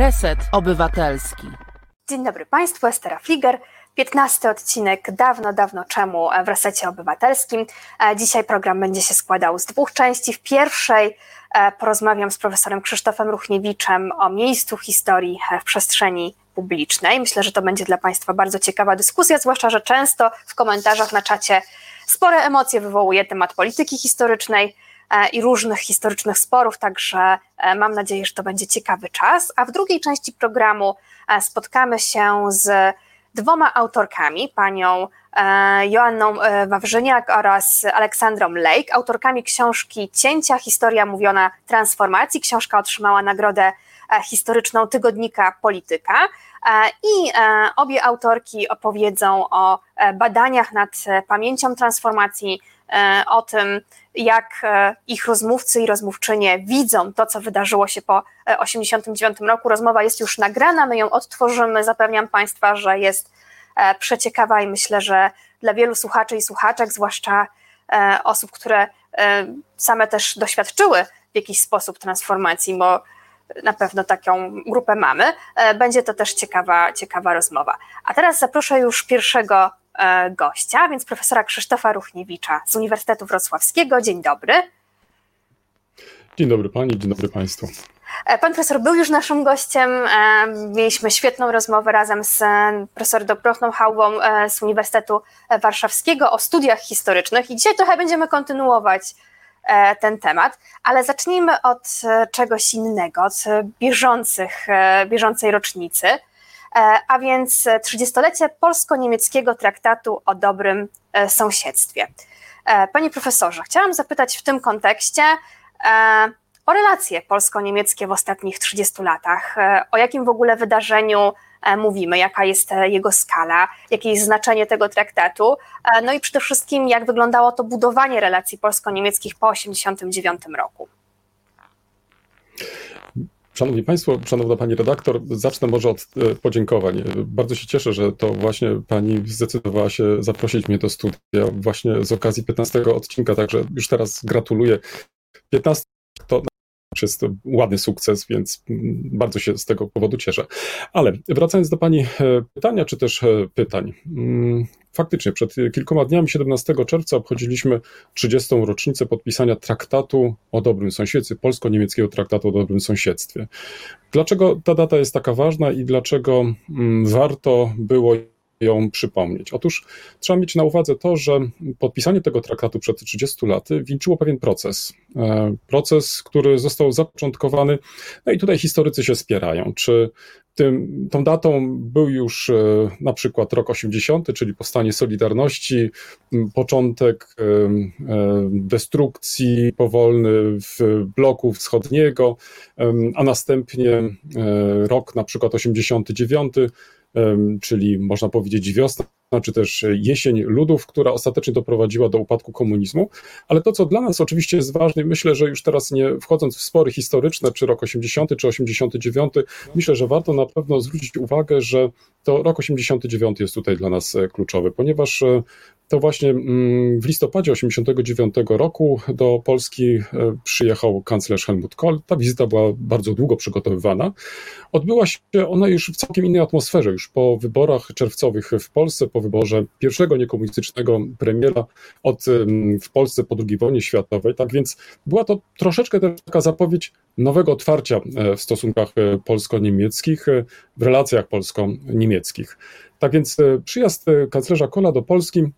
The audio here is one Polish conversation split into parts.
Reset Obywatelski. Dzień dobry Państwu, Estera Fliger. 15 odcinek dawno, dawno czemu w Resecie Obywatelskim. E, dzisiaj program będzie się składał z dwóch części. W pierwszej e, porozmawiam z profesorem Krzysztofem Ruchniewiczem o miejscu historii w przestrzeni publicznej. Myślę, że to będzie dla Państwa bardzo ciekawa dyskusja, zwłaszcza, że często w komentarzach na czacie spore emocje wywołuje temat polityki historycznej i różnych historycznych sporów, także mam nadzieję, że to będzie ciekawy czas. A w drugiej części programu spotkamy się z dwoma autorkami, panią e, Joanną e, Wawrzyniak oraz Aleksandrą Lake, autorkami książki Cięcia, historia mówiona transformacji. Książka otrzymała nagrodę e, historyczną tygodnika Polityka. I obie autorki opowiedzą o badaniach nad pamięcią transformacji, o tym, jak ich rozmówcy i rozmówczynie widzą to, co wydarzyło się po 1989 roku. Rozmowa jest już nagrana, my ją odtworzymy. Zapewniam Państwa, że jest przeciekawa i myślę, że dla wielu słuchaczy i słuchaczek, zwłaszcza osób, które same też doświadczyły w jakiś sposób transformacji, bo na pewno taką grupę mamy, będzie to też ciekawa, ciekawa rozmowa. A teraz zaproszę już pierwszego E, gościa, więc profesora Krzysztofa Ruchniewicza z Uniwersytetu Wrocławskiego. Dzień dobry. Dzień dobry pani, dzień dobry państwu. E, pan profesor był już naszym gościem. E, mieliśmy świetną rozmowę razem z profesorem Dobrotną Hałwą z Uniwersytetu Warszawskiego o studiach historycznych i dzisiaj trochę będziemy kontynuować ten temat, ale zacznijmy od czegoś innego, od bieżących, bieżącej rocznicy. E, a więc 30-lecie polsko-niemieckiego traktatu o dobrym e, sąsiedztwie. E, panie profesorze, chciałam zapytać w tym kontekście o relacje polsko-niemieckie w ostatnich 30 latach. O jakim w ogóle wydarzeniu mówimy, jaka jest jego skala, jakie jest znaczenie tego traktatu, no i przede wszystkim jak wyglądało to budowanie relacji polsko-niemieckich po 1989 roku. Szanowni Państwo, Szanowna Pani redaktor, zacznę może od e, podziękowań. Bardzo się cieszę, że to właśnie Pani zdecydowała się zaprosić mnie do studia właśnie z okazji 15 odcinka, także już teraz gratuluję. 15 to jest ładny sukces, więc bardzo się z tego powodu cieszę. Ale wracając do Pani e, pytania, czy też e, pytań. Mm, faktycznie, przed kilkoma dniami, 17 czerwca, obchodziliśmy 30. rocznicę podpisania traktatu o dobrym sąsiedztwie, polsko-niemieckiego traktatu o dobrym sąsiedztwie. Dlaczego ta data jest taka ważna i dlaczego mm, warto było ją przypomnieć. Otóż trzeba mieć na uwadze to, że podpisanie tego traktatu przed 30 laty wieńczyło pewien proces. E, proces, który został zapoczątkowany, no i tutaj historycy się spierają, czy tym, tą datą był już e, na przykład rok 80, czyli powstanie Solidarności, początek e, destrukcji powolny w bloku wschodniego, a następnie rok na przykład 89, czyli można powiedzieć wiosna, czy też jesień ludów, która ostatecznie doprowadziła do upadku komunizmu. Ale to, co dla nas oczywiście jest ważne, myślę, że już teraz nie wchodząc w spory historyczne, czy rok 80, czy 89, myślę, że warto na pewno zwrócić uwagę, że to rok 89 jest tutaj dla nas e, kluczowy, ponieważ e, to właśnie mm, w listopadzie 89 roku do Polski e, przyjechał kanclerz Helmut Kohl. Ta wizyta była bardzo długo przygotowywana. Odbyła się ona już w całkiem innej atmosferze, już po wyborach czerwcowych w Polsce, po wyborze pierwszego niekomunistycznego premiera od, w Polsce po II wojnie światowej. Tak więc była to troszeczkę taka zapowiedź nowego otwarcia w stosunkach polsko-niemieckich, w relacjach polsko-niemieckich. Tak więc przyjazd kanclerza Kohla do Polski E,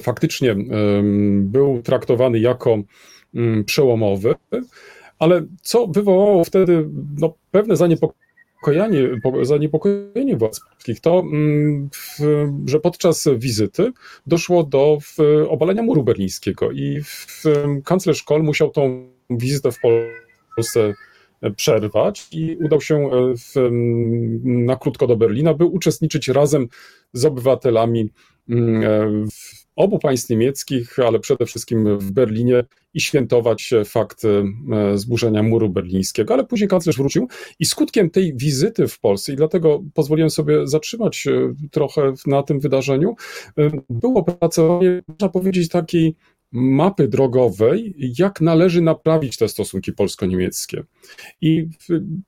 faktycznie był traktowany jako mm, przełomowy, ale co wywołało wtedy no, pewne zaniepokojenie, zaniepokojenie władz polskich, to, mm, że podczas wizyty doszło do obalenia muru berlińskiego i kanclerz Kohl musiał tą wizytę w Polsce przerwać i udał się e, w, na krótko do Berlina, by uczestniczyć razem z obywatelami mm, e, w obu państw niemieckich, ale przede wszystkim w Berlinie i świętować fakt e, zburzenia muru berlińskiego. Ale później kanclerz wrócił i skutkiem tej wizyty w Polsce, i dlatego pozwoliłem sobie zatrzymać trochę na tym wydarzeniu, było opracowanie, można powiedzieć, takiej mapy drogowej, jak należy naprawić te stosunki polsko-niemieckie. I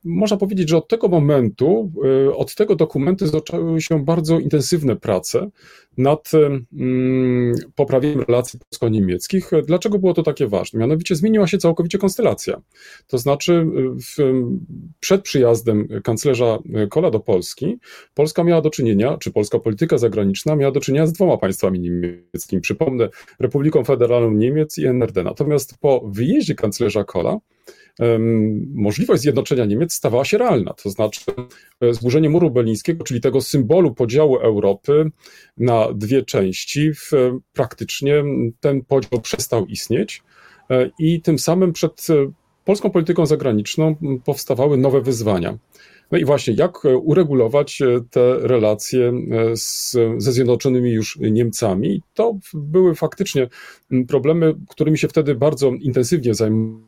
można powiedzieć, że od tego momentu, od tego dokumentu zaczęły się bardzo intensywne prace nad mm, poprawieniem relacji polsko-niemieckich. Dlaczego było to takie ważne? Mianowicie zmieniła się całkowicie konstelacja. To znaczy, y, w, przed przyjazdem kanclerza Kola do Polski, Polska miała do czynienia, czy polska polityka zagraniczna miała do czynienia z dwoma państwami niemieckimi. Przypomnę, Republiką Federalną Niemiec i NRD. Natomiast po wyjeździe kanclerza Kola, możliwość zjednoczenia Niemiec stawała się realna. To znaczy e, zburzenie muru berlińskiego, czyli tego symbolu podziału Europy na dwie części, praktycznie ten podział przestał istnieć e, i tym samym przed e, polską polityką zagraniczną powstawały nowe wyzwania. No i właśnie, jak uregulować te relacje z, ze Zjednoczonymi już Niemcami? To były faktycznie problemy, którymi się wtedy bardzo intensywnie zajmowano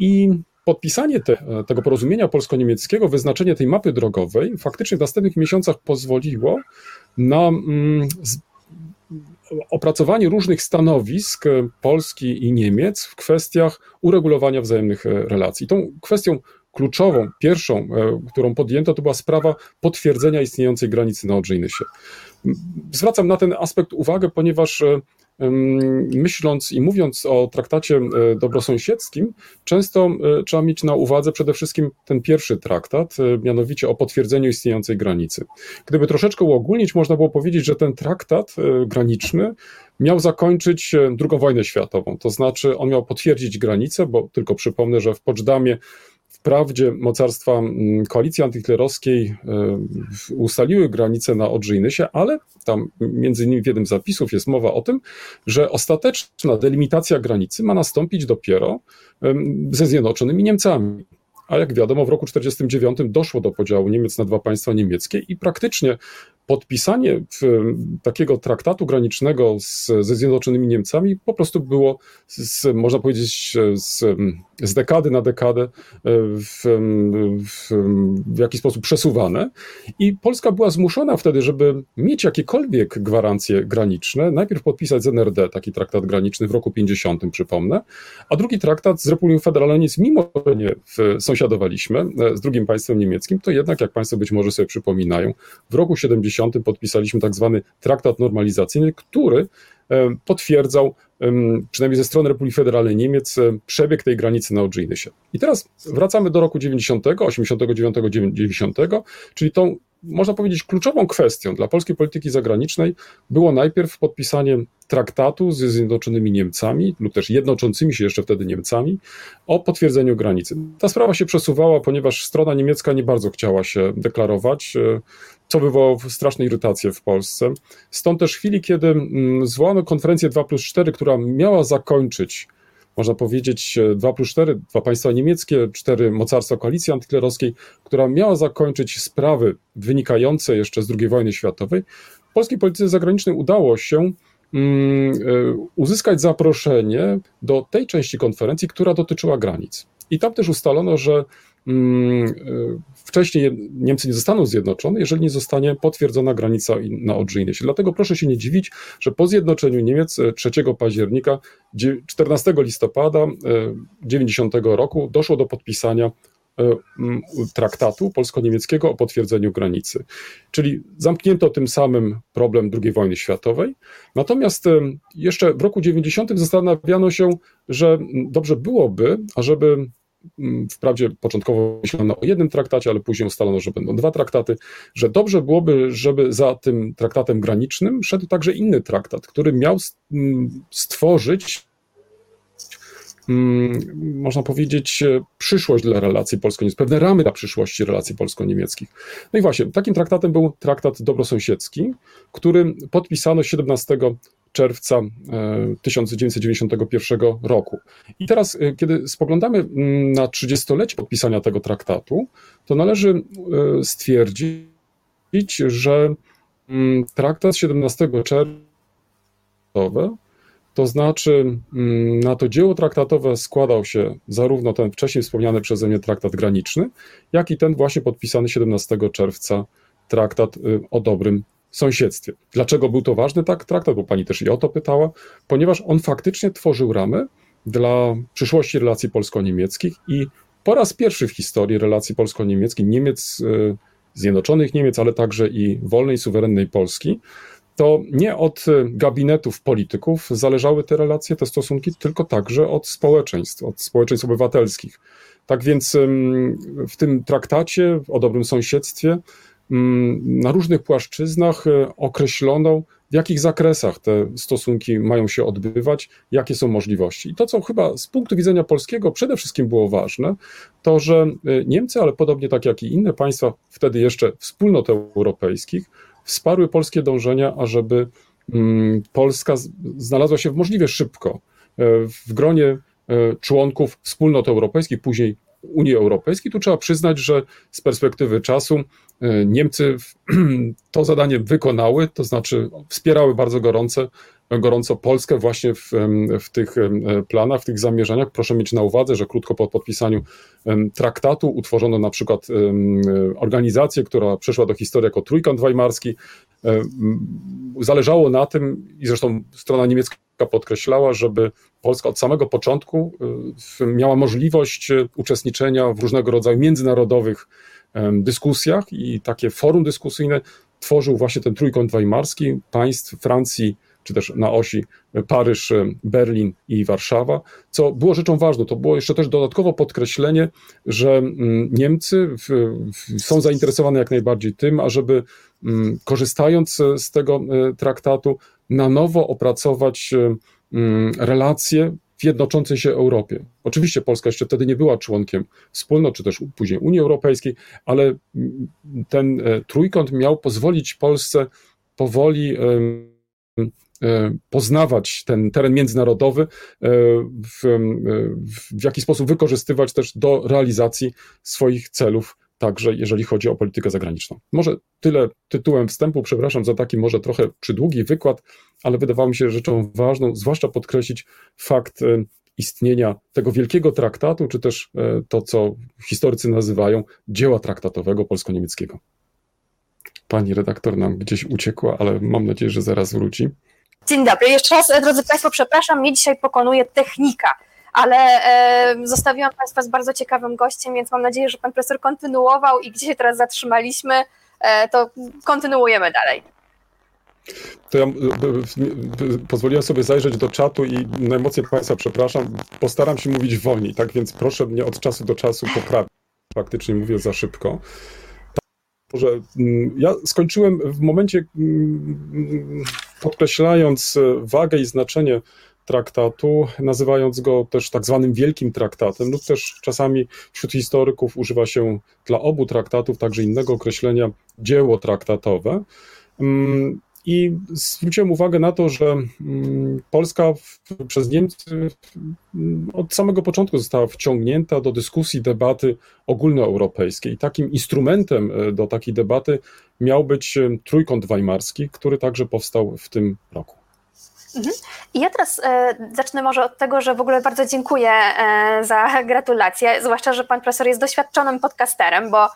i podpisanie te, tego porozumienia polsko-niemieckiego, wyznaczenie tej mapy drogowej faktycznie w następnych miesiącach pozwoliło na mm, z, opracowanie różnych stanowisk Polski i Niemiec w kwestiach uregulowania wzajemnych e, relacji. Tą kwestią kluczową, pierwszą, e, którą podjęto, to była sprawa potwierdzenia istniejącej granicy na Odrzyjnysie. Zwracam na ten aspekt uwagę, ponieważ e, myśląc i mówiąc o traktacie e, dobrosąsiedzkim, często e, trzeba mieć na uwadze przede wszystkim ten pierwszy traktat, e, mianowicie o potwierdzeniu istniejącej granicy. Gdyby troszeczkę uogólnić, można było powiedzieć, że ten traktat graniczny miał zakończyć II wojnę światową, to znaczy on miał potwierdzić granicę, bo tylko przypomnę, że w Poczdamie Wprawdzie mocarstwa mm, koalicji antyhitlerowskiej e, ustaliły granice na Odrzyjnysie, ale tam między innymi w jednym z zapisów jest mowa o tym, że ostateczna delimitacja granicy ma nastąpić dopiero ze Zjednoczonymi Niemcami. A jak wiadomo, w roku 1949 doszło do podziału Niemiec na dwa państwa niemieckie i praktycznie podpisanie takiego traktatu granicznego z, ze Zjednoczonymi Niemcami po prostu było, z, można powiedzieć, z, z dekady na dekadę e, w, w, w jakiś sposób przesuwane. I Polska była zmuszona wtedy, żeby mieć jakiekolwiek gwarancje graniczne, najpierw podpisać z NRD taki traktat graniczny w roku 50, przypomnę, a drugi traktat z Republiką Federalną Niemiec, mimo że nie sąsiadowaliśmy e, z drugim państwem niemieckim, to jednak, jak Państwo być może sobie przypominają, w roku 70 podpisaliśmy tak zwany traktat normalizacyjny, który potwierdzał, przynajmniej ze strony Republiki Federalnej Niemiec, e, przebieg tej granicy na Odżynysie. I teraz wracamy do roku 90, 89, 90, czyli tą można powiedzieć, kluczową kwestią dla polskiej polityki zagranicznej było najpierw podpisanie traktatu ze Zjednoczonymi Niemcami, lub też jednoczącymi się jeszcze wtedy Niemcami, o potwierdzeniu granicy. Ta sprawa się przesuwała, ponieważ strona niemiecka nie bardzo chciała się deklarować, e, co wywołało straszną irytację w Polsce. Stąd też w chwili, kiedy mm, zwołano konferencję 2 plus 4, która miała zakończyć można powiedzieć, 2 plus 4, dwa państwa niemieckie, cztery mocarstwa koalicji antyklerowskiej, która miała zakończyć sprawy wynikające jeszcze z II wojny światowej, polskiej polityce zagranicznej udało się mm, e, uzyskać zaproszenie do tej części konferencji, która dotyczyła granic. I tam też ustalono, że e, wcześniej Niemcy nie zostaną zjednoczone, jeżeli nie zostanie potwierdzona granica na Odrzyjnysie. Dlatego proszę się nie dziwić, że po zjednoczeniu Niemiec 3 e, października, 14 listopada 90 roku doszło do podpisania traktatu polsko-niemieckiego o potwierdzeniu granicy. Czyli zamknięto tym samym problem II wojny światowej. Natomiast jeszcze w roku 90 zastanawiano się, że dobrze byłoby, ażeby Wprawdzie początkowo myślano o jednym traktacie, ale później ustalono, że będą dwa traktaty, że dobrze byłoby, żeby za tym traktatem granicznym szedł także inny traktat, który miał stworzyć Mm, można powiedzieć, e, przyszłość dla relacji polsko-niemieckich, pewne ramy dla przyszłości relacji polsko-niemieckich. No i właśnie, takim traktatem był traktat dobrosąsiedzki, który podpisano 17 czerwca 1991 e, roku. I teraz, e, kiedy spoglądamy mm, na 30-lecie podpisania tego traktatu, to należy stwierdzić, że mm, traktat 17 czerwca to znaczy, mm, na to dzieło traktatowe składał się zarówno ten wcześniej wspomniany przeze mnie traktat graniczny, jak i ten właśnie podpisany 17 czerwca traktat y, o dobrym sąsiedztwie. Dlaczego był to ważny tak traktat? Bo pani też i o to pytała. Ponieważ on faktycznie tworzył ramy dla przyszłości relacji polsko-niemieckich i po raz pierwszy w historii relacji polsko-niemieckich, Niemiec, e, Zjednoczonych Niemiec, ale także i wolnej, suwerennej Polski, to nie od gabinetów polityków zależały te relacje, te stosunki, tylko także od społeczeństw, od społeczeństw obywatelskich. Tak więc w tym traktacie o dobrym sąsiedztwie na różnych płaszczyznach e, określono, w jakich zakresach te stosunki mają się odbywać, jakie są możliwości. I to, co chyba z punktu widzenia polskiego przede wszystkim było ważne, to że e, Niemcy, ale podobnie tak jak i inne państwa, wtedy jeszcze wspólnot europejskich, wsparły polskie dążenia, ażeby mm, Polska znalazła się możliwie szybko e, w gronie e, członków wspólnot europejskich, później Unii Europejskiej. Tu trzeba przyznać, że z perspektywy czasu e, Niemcy to zadanie wykonały, to znaczy wspierały bardzo gorące, gorąco Polskę właśnie w, w tych planach, w tych zamierzeniach. Proszę mieć na uwadze, że krótko po podpisaniu traktatu utworzono na przykład organizację, która przeszła do historii jako Trójkąt Weimarski. Zależało na tym, i zresztą strona niemiecka podkreślała, żeby Polska od samego początku miała możliwość uczestniczenia w różnego rodzaju międzynarodowych dyskusjach i takie forum dyskusyjne tworzył właśnie ten trójkąt weimarski państw Francji, czy też na osi Paryż, Berlin i Warszawa, co było rzeczą ważną. To było jeszcze też dodatkowo podkreślenie, że mm, Niemcy w, w, są zainteresowane jak najbardziej tym, ażeby mm, korzystając z tego e, traktatu, na nowo opracować e, mm, relacje w jednoczącej się Europie. Oczywiście Polska jeszcze wtedy nie była członkiem wspólnot, czy też później Unii Europejskiej, ale ten e, trójkąt miał pozwolić Polsce powoli E, poznawać ten teren międzynarodowy, e, w, e, w jaki sposób wykorzystywać też do realizacji swoich celów, także jeżeli chodzi o politykę zagraniczną. Może tyle tytułem wstępu, przepraszam za taki może trochę przydługi wykład, ale wydawało mi się rzeczą ważną, zwłaszcza podkreślić fakt istnienia tego wielkiego traktatu, czy też to, co historycy nazywają dzieła traktatowego polsko-niemieckiego. Pani redaktor nam gdzieś uciekła, ale mam nadzieję, że zaraz wróci. Dzień dobry. Jeszcze raz, e, drodzy Państwo, przepraszam, mnie dzisiaj pokonuje technika, ale e, zostawiłam Państwa z bardzo ciekawym gościem, więc mam nadzieję, że Pan Profesor kontynuował i gdzie się teraz zatrzymaliśmy, e, to kontynuujemy dalej. To ja e, pozwoliłem sobie zajrzeć do czatu i najmocniej Państwa przepraszam. Postaram się mówić wolniej, tak więc proszę mnie od czasu do czasu poprawić. Faktycznie mówię za szybko że mm, ja skończyłem w momencie, mm, podkreślając wagę i znaczenie traktatu, nazywając go też tak zwanym Wielkim Traktatem, lub też czasami wśród historyków używa się dla obu traktatów także innego określenia dzieło traktatowe. I zwróciłem uwagę na to, że mm, Polska przez Niemcy mm, od samego początku została wciągnięta do dyskusji, debaty ogólnoeuropejskiej. Takim instrumentem e, do takiej debaty miał być e, trójkąt weimarski, który także powstał w tym roku. Mhm. I ja teraz e, zacznę może od tego, że w ogóle bardzo dziękuję e, za gratulacje, zwłaszcza, że pan profesor jest doświadczonym podcasterem, bo e,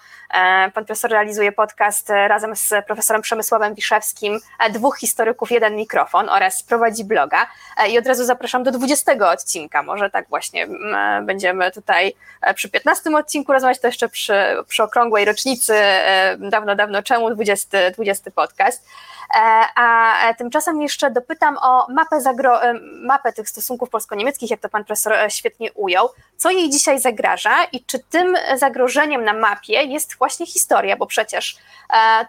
pan profesor realizuje podcast e, razem z profesorem Przemysławem Wiszewskim, e, dwóch historyków, jeden mikrofon oraz prowadzi bloga. E, I od razu zapraszam do 20 odcinka, może tak właśnie będziemy tutaj przy 15 odcinku rozmawiać, to jeszcze przy, przy okrągłej rocznicy, dawno, dawno czemu, 20, 20 podcast. E, a e, tymczasem jeszcze dopytam o mapę, zagro- e, mapę tych stosunków polsko-niemieckich, jak to pan profesor świetnie ujął. Co jej dzisiaj zagraża i czy tym zagrożeniem na mapie jest właśnie historia, bo przecież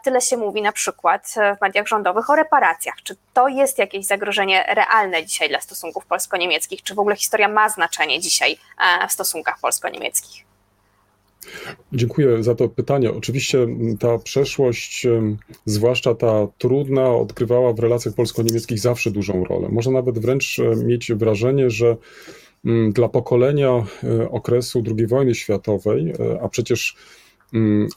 tyle się mówi na przykład w mediach rządowych o reparacjach. Czy to jest jakieś zagrożenie realne dzisiaj dla stosunków polsko-niemieckich? Czy w ogóle historia ma znaczenie dzisiaj w stosunkach polsko-niemieckich? Dziękuję za to pytanie. Oczywiście ta przeszłość, zwłaszcza ta trudna, odgrywała w relacjach polsko-niemieckich zawsze dużą rolę. Można nawet wręcz mieć wrażenie, że dla pokolenia e, okresu II wojny światowej, e, a przecież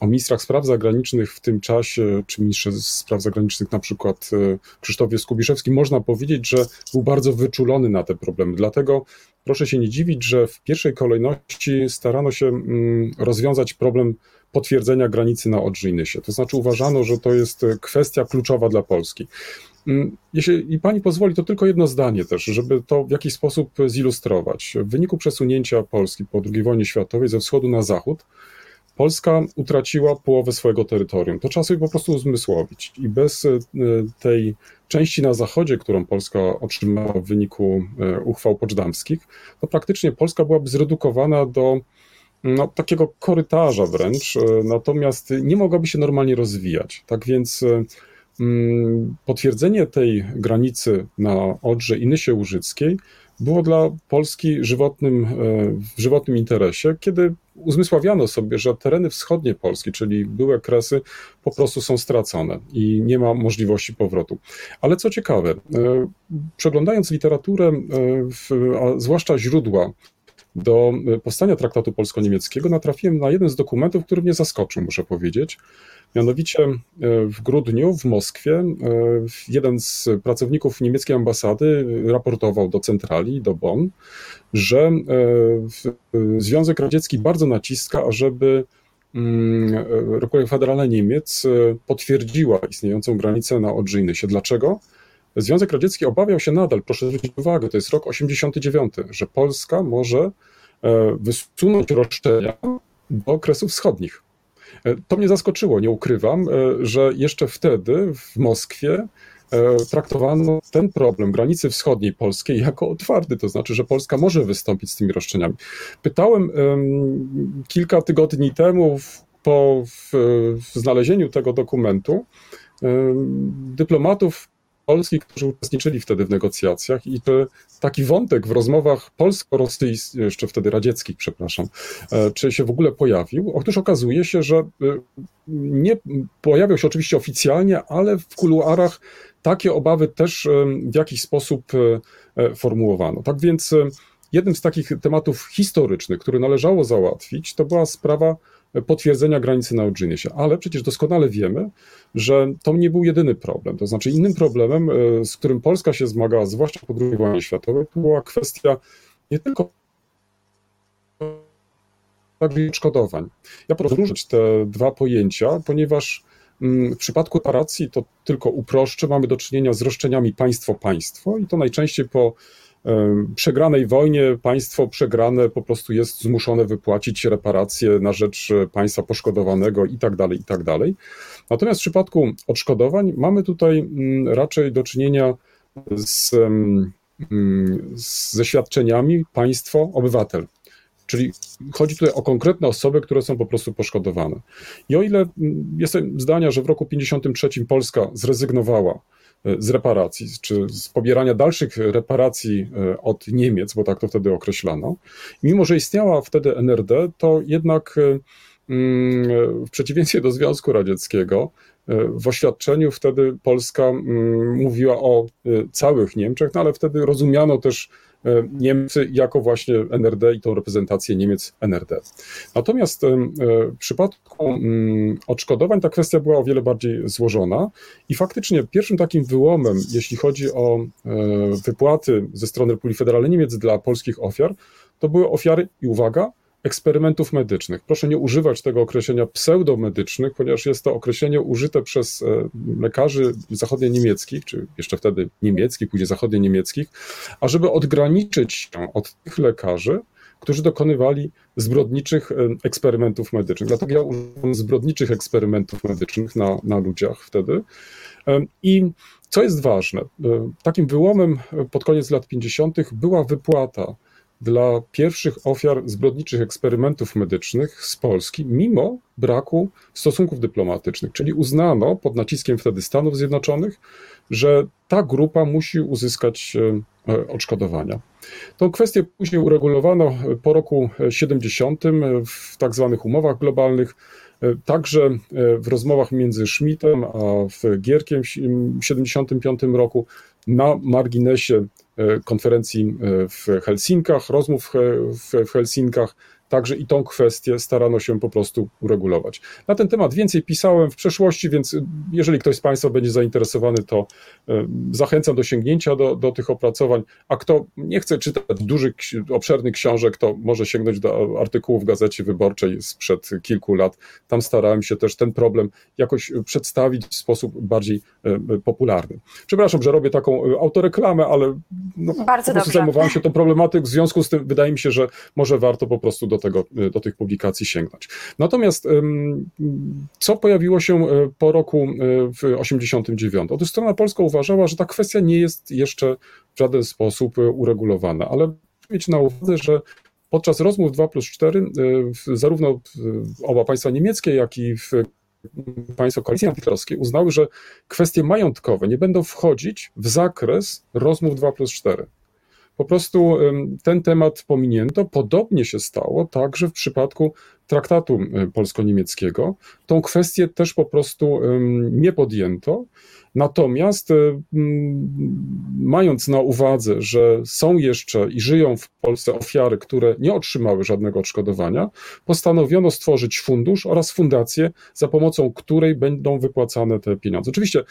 o ministrach spraw zagranicznych w tym czasie, czy ministrze spraw zagranicznych, na przykład e, Krzysztofie Skubiszewski, można powiedzieć, że był bardzo wyczulony na te problemy. Dlatego proszę się nie dziwić, że w pierwszej kolejności starano się mm, rozwiązać problem potwierdzenia granicy na Odrzyjnysie. To znaczy uważano, że to jest kwestia kluczowa dla Polski. Mm, jeśli pani pozwoli, to tylko jedno zdanie też, żeby to w jakiś sposób zilustrować. W wyniku przesunięcia Polski po II wojnie światowej ze wschodu na zachód, Polska utraciła połowę swojego terytorium. To trzeba sobie po prostu uzmysłowić. I bez e, tej części na zachodzie, którą Polska otrzymała w wyniku e, uchwał poczdamskich, to praktycznie Polska byłaby zredukowana do no, takiego korytarza wręcz, e, natomiast nie mogłaby się normalnie rozwijać. Tak więc mm, potwierdzenie tej granicy na Odrze i Nysie Łużyckiej było dla Polski żywotnym, w żywotnym interesie, kiedy uzmysławiano sobie, że tereny wschodnie Polski, czyli były kresy, po prostu są stracone i nie ma możliwości powrotu. Ale co ciekawe, e, przeglądając literaturę, e, a zwłaszcza źródła do powstania traktatu polsko-niemieckiego, natrafiłem na jeden z dokumentów, który mnie zaskoczył, muszę powiedzieć. Mianowicie e, w grudniu w Moskwie jeden z pracowników niemieckiej ambasady raportował do centrali, do Bonn, że e, Związek Radziecki bardzo naciska, ażeby mm, Republika Federalna Niemiec e, potwierdziła istniejącą granicę na Odrzyjnysie. Dlaczego? Związek Radziecki obawiał się nadal, proszę zwrócić uwagę, to jest rok 89, że Polska może e, wysunąć roszczenia do okresów wschodnich. To mnie zaskoczyło, nie ukrywam, że jeszcze wtedy w Moskwie E, traktowano ten problem granicy wschodniej polskiej jako otwarty, to znaczy, że Polska może wystąpić z tymi roszczeniami. Pytałem kilka tygodni temu po znalezieniu tego dokumentu dyplomatów polskich, którzy uczestniczyli wtedy w negocjacjach i to taki wątek w rozmowach polsko-rosyjskich, jeszcze wtedy radzieckich, przepraszam, e, czy się w ogóle pojawił? Otóż okazuje się, że e, nie pojawiał się oczywiście oficjalnie, ale w kuluarach takie obawy też w jakiś sposób e, formułowano. Tak więc jednym z takich tematów historycznych, który należało załatwić, to była sprawa potwierdzenia granicy na Odżyniesie. Ale przecież doskonale wiemy, że to nie był jedyny problem. To znaczy innym problemem, e, z którym Polska się zmagała, zwłaszcza po II wojnie światowej, to była kwestia nie tylko także odszkodowań. Ja rozróżnić te dwa pojęcia, ponieważ mm, w przypadku reparacji to tylko uproszczę, mamy do czynienia z roszczeniami państwo-państwo i to najczęściej po przegranej wojnie państwo przegrane po prostu jest zmuszone wypłacić reparacje na rzecz państwa poszkodowanego i tak dalej, i tak dalej. Natomiast w przypadku odszkodowań mamy tutaj mm, raczej do czynienia z, mm, ze świadczeniami państwo, obywatel. Czyli chodzi tutaj o konkretne osoby, które są po prostu poszkodowane. I o ile mm, jestem zdania, że w roku 1953 Polska zrezygnowała E, z reparacji, czy z pobierania dalszych reparacji e, od Niemiec, bo tak to wtedy określano. Mimo, że istniała wtedy NRD, to jednak e, mm, w przeciwieństwie do Związku Radzieckiego, w oświadczeniu wtedy Polska mm, mówiła o całych Niemczech, no ale wtedy rozumiano też E, Niemcy jako właśnie NRD i tą reprezentację Niemiec NRD. Natomiast e, w przypadku mm, odszkodowań ta kwestia była o wiele bardziej złożona i faktycznie pierwszym takim wyłomem, jeśli chodzi o e, wypłaty ze strony Republiki Federalnej Niemiec dla polskich ofiar, to były ofiary, i uwaga, eksperymentów medycznych. Proszę nie używać tego określenia pseudomedycznych, ponieważ jest to określenie użyte przez e, lekarzy zachodnio-niemieckich, czy jeszcze wtedy niemieckich, później zachodnio-niemieckich, ażeby odgraniczyć się od tych lekarzy, którzy dokonywali zbrodniczych e, eksperymentów medycznych. Dlatego ja używam zbrodniczych eksperymentów medycznych na, na ludziach wtedy. E, I co jest ważne, takim wyłomem pod koniec lat 50. była wypłata dla pierwszych ofiar zbrodniczych eksperymentów medycznych z Polski, mimo braku stosunków dyplomatycznych. Czyli uznano pod naciskiem wtedy Stanów Zjednoczonych, że ta grupa musi uzyskać e, e, odszkodowania. Tą kwestię później uregulowano po roku 70 w tak zwanych umowach globalnych, e, także w rozmowach między Schmidtem a Gierkiem w 1975 roku na marginesie E, konferencji e, w Helsinkach, rozmów w Helsinkach, także i tą kwestię starano się po prostu uregulować. Na ten temat więcej pisałem w przeszłości, więc jeżeli ktoś z Państwa będzie zainteresowany, to zachęcam do sięgnięcia do, do tych opracowań, a kto nie chce czytać dużych, obszernych książek, to może sięgnąć do artykułów w Gazecie Wyborczej sprzed kilku lat. Tam starałem się też ten problem jakoś przedstawić w sposób bardziej popularny. Przepraszam, że robię taką autoreklamę, ale no, Bardzo po prostu zajmowałem się tą problematyką, w związku z tym wydaje mi się, że może warto po prostu do, tego, do tych publikacji sięgnąć. Natomiast co pojawiło się po roku w 89? Otóż strona polska uważała, że ta kwestia nie jest jeszcze w żaden sposób uregulowana, ale mieć na uwadze, że podczas rozmów 2 plus 4 zarówno oba państwa niemieckie, jak i w państwa koalicji antyterrorskiej uznały, że kwestie majątkowe nie będą wchodzić w zakres rozmów 2 plus 4. Po prostu ten temat pominięto. Podobnie się stało także w przypadku traktatu polsko-niemieckiego. Tą kwestię też po prostu nie podjęto. Natomiast mając na uwadze, że są jeszcze i żyją w Polsce ofiary, które nie otrzymały żadnego odszkodowania, postanowiono stworzyć fundusz oraz fundację, za pomocą której będą wypłacane te pieniądze. Oczywiście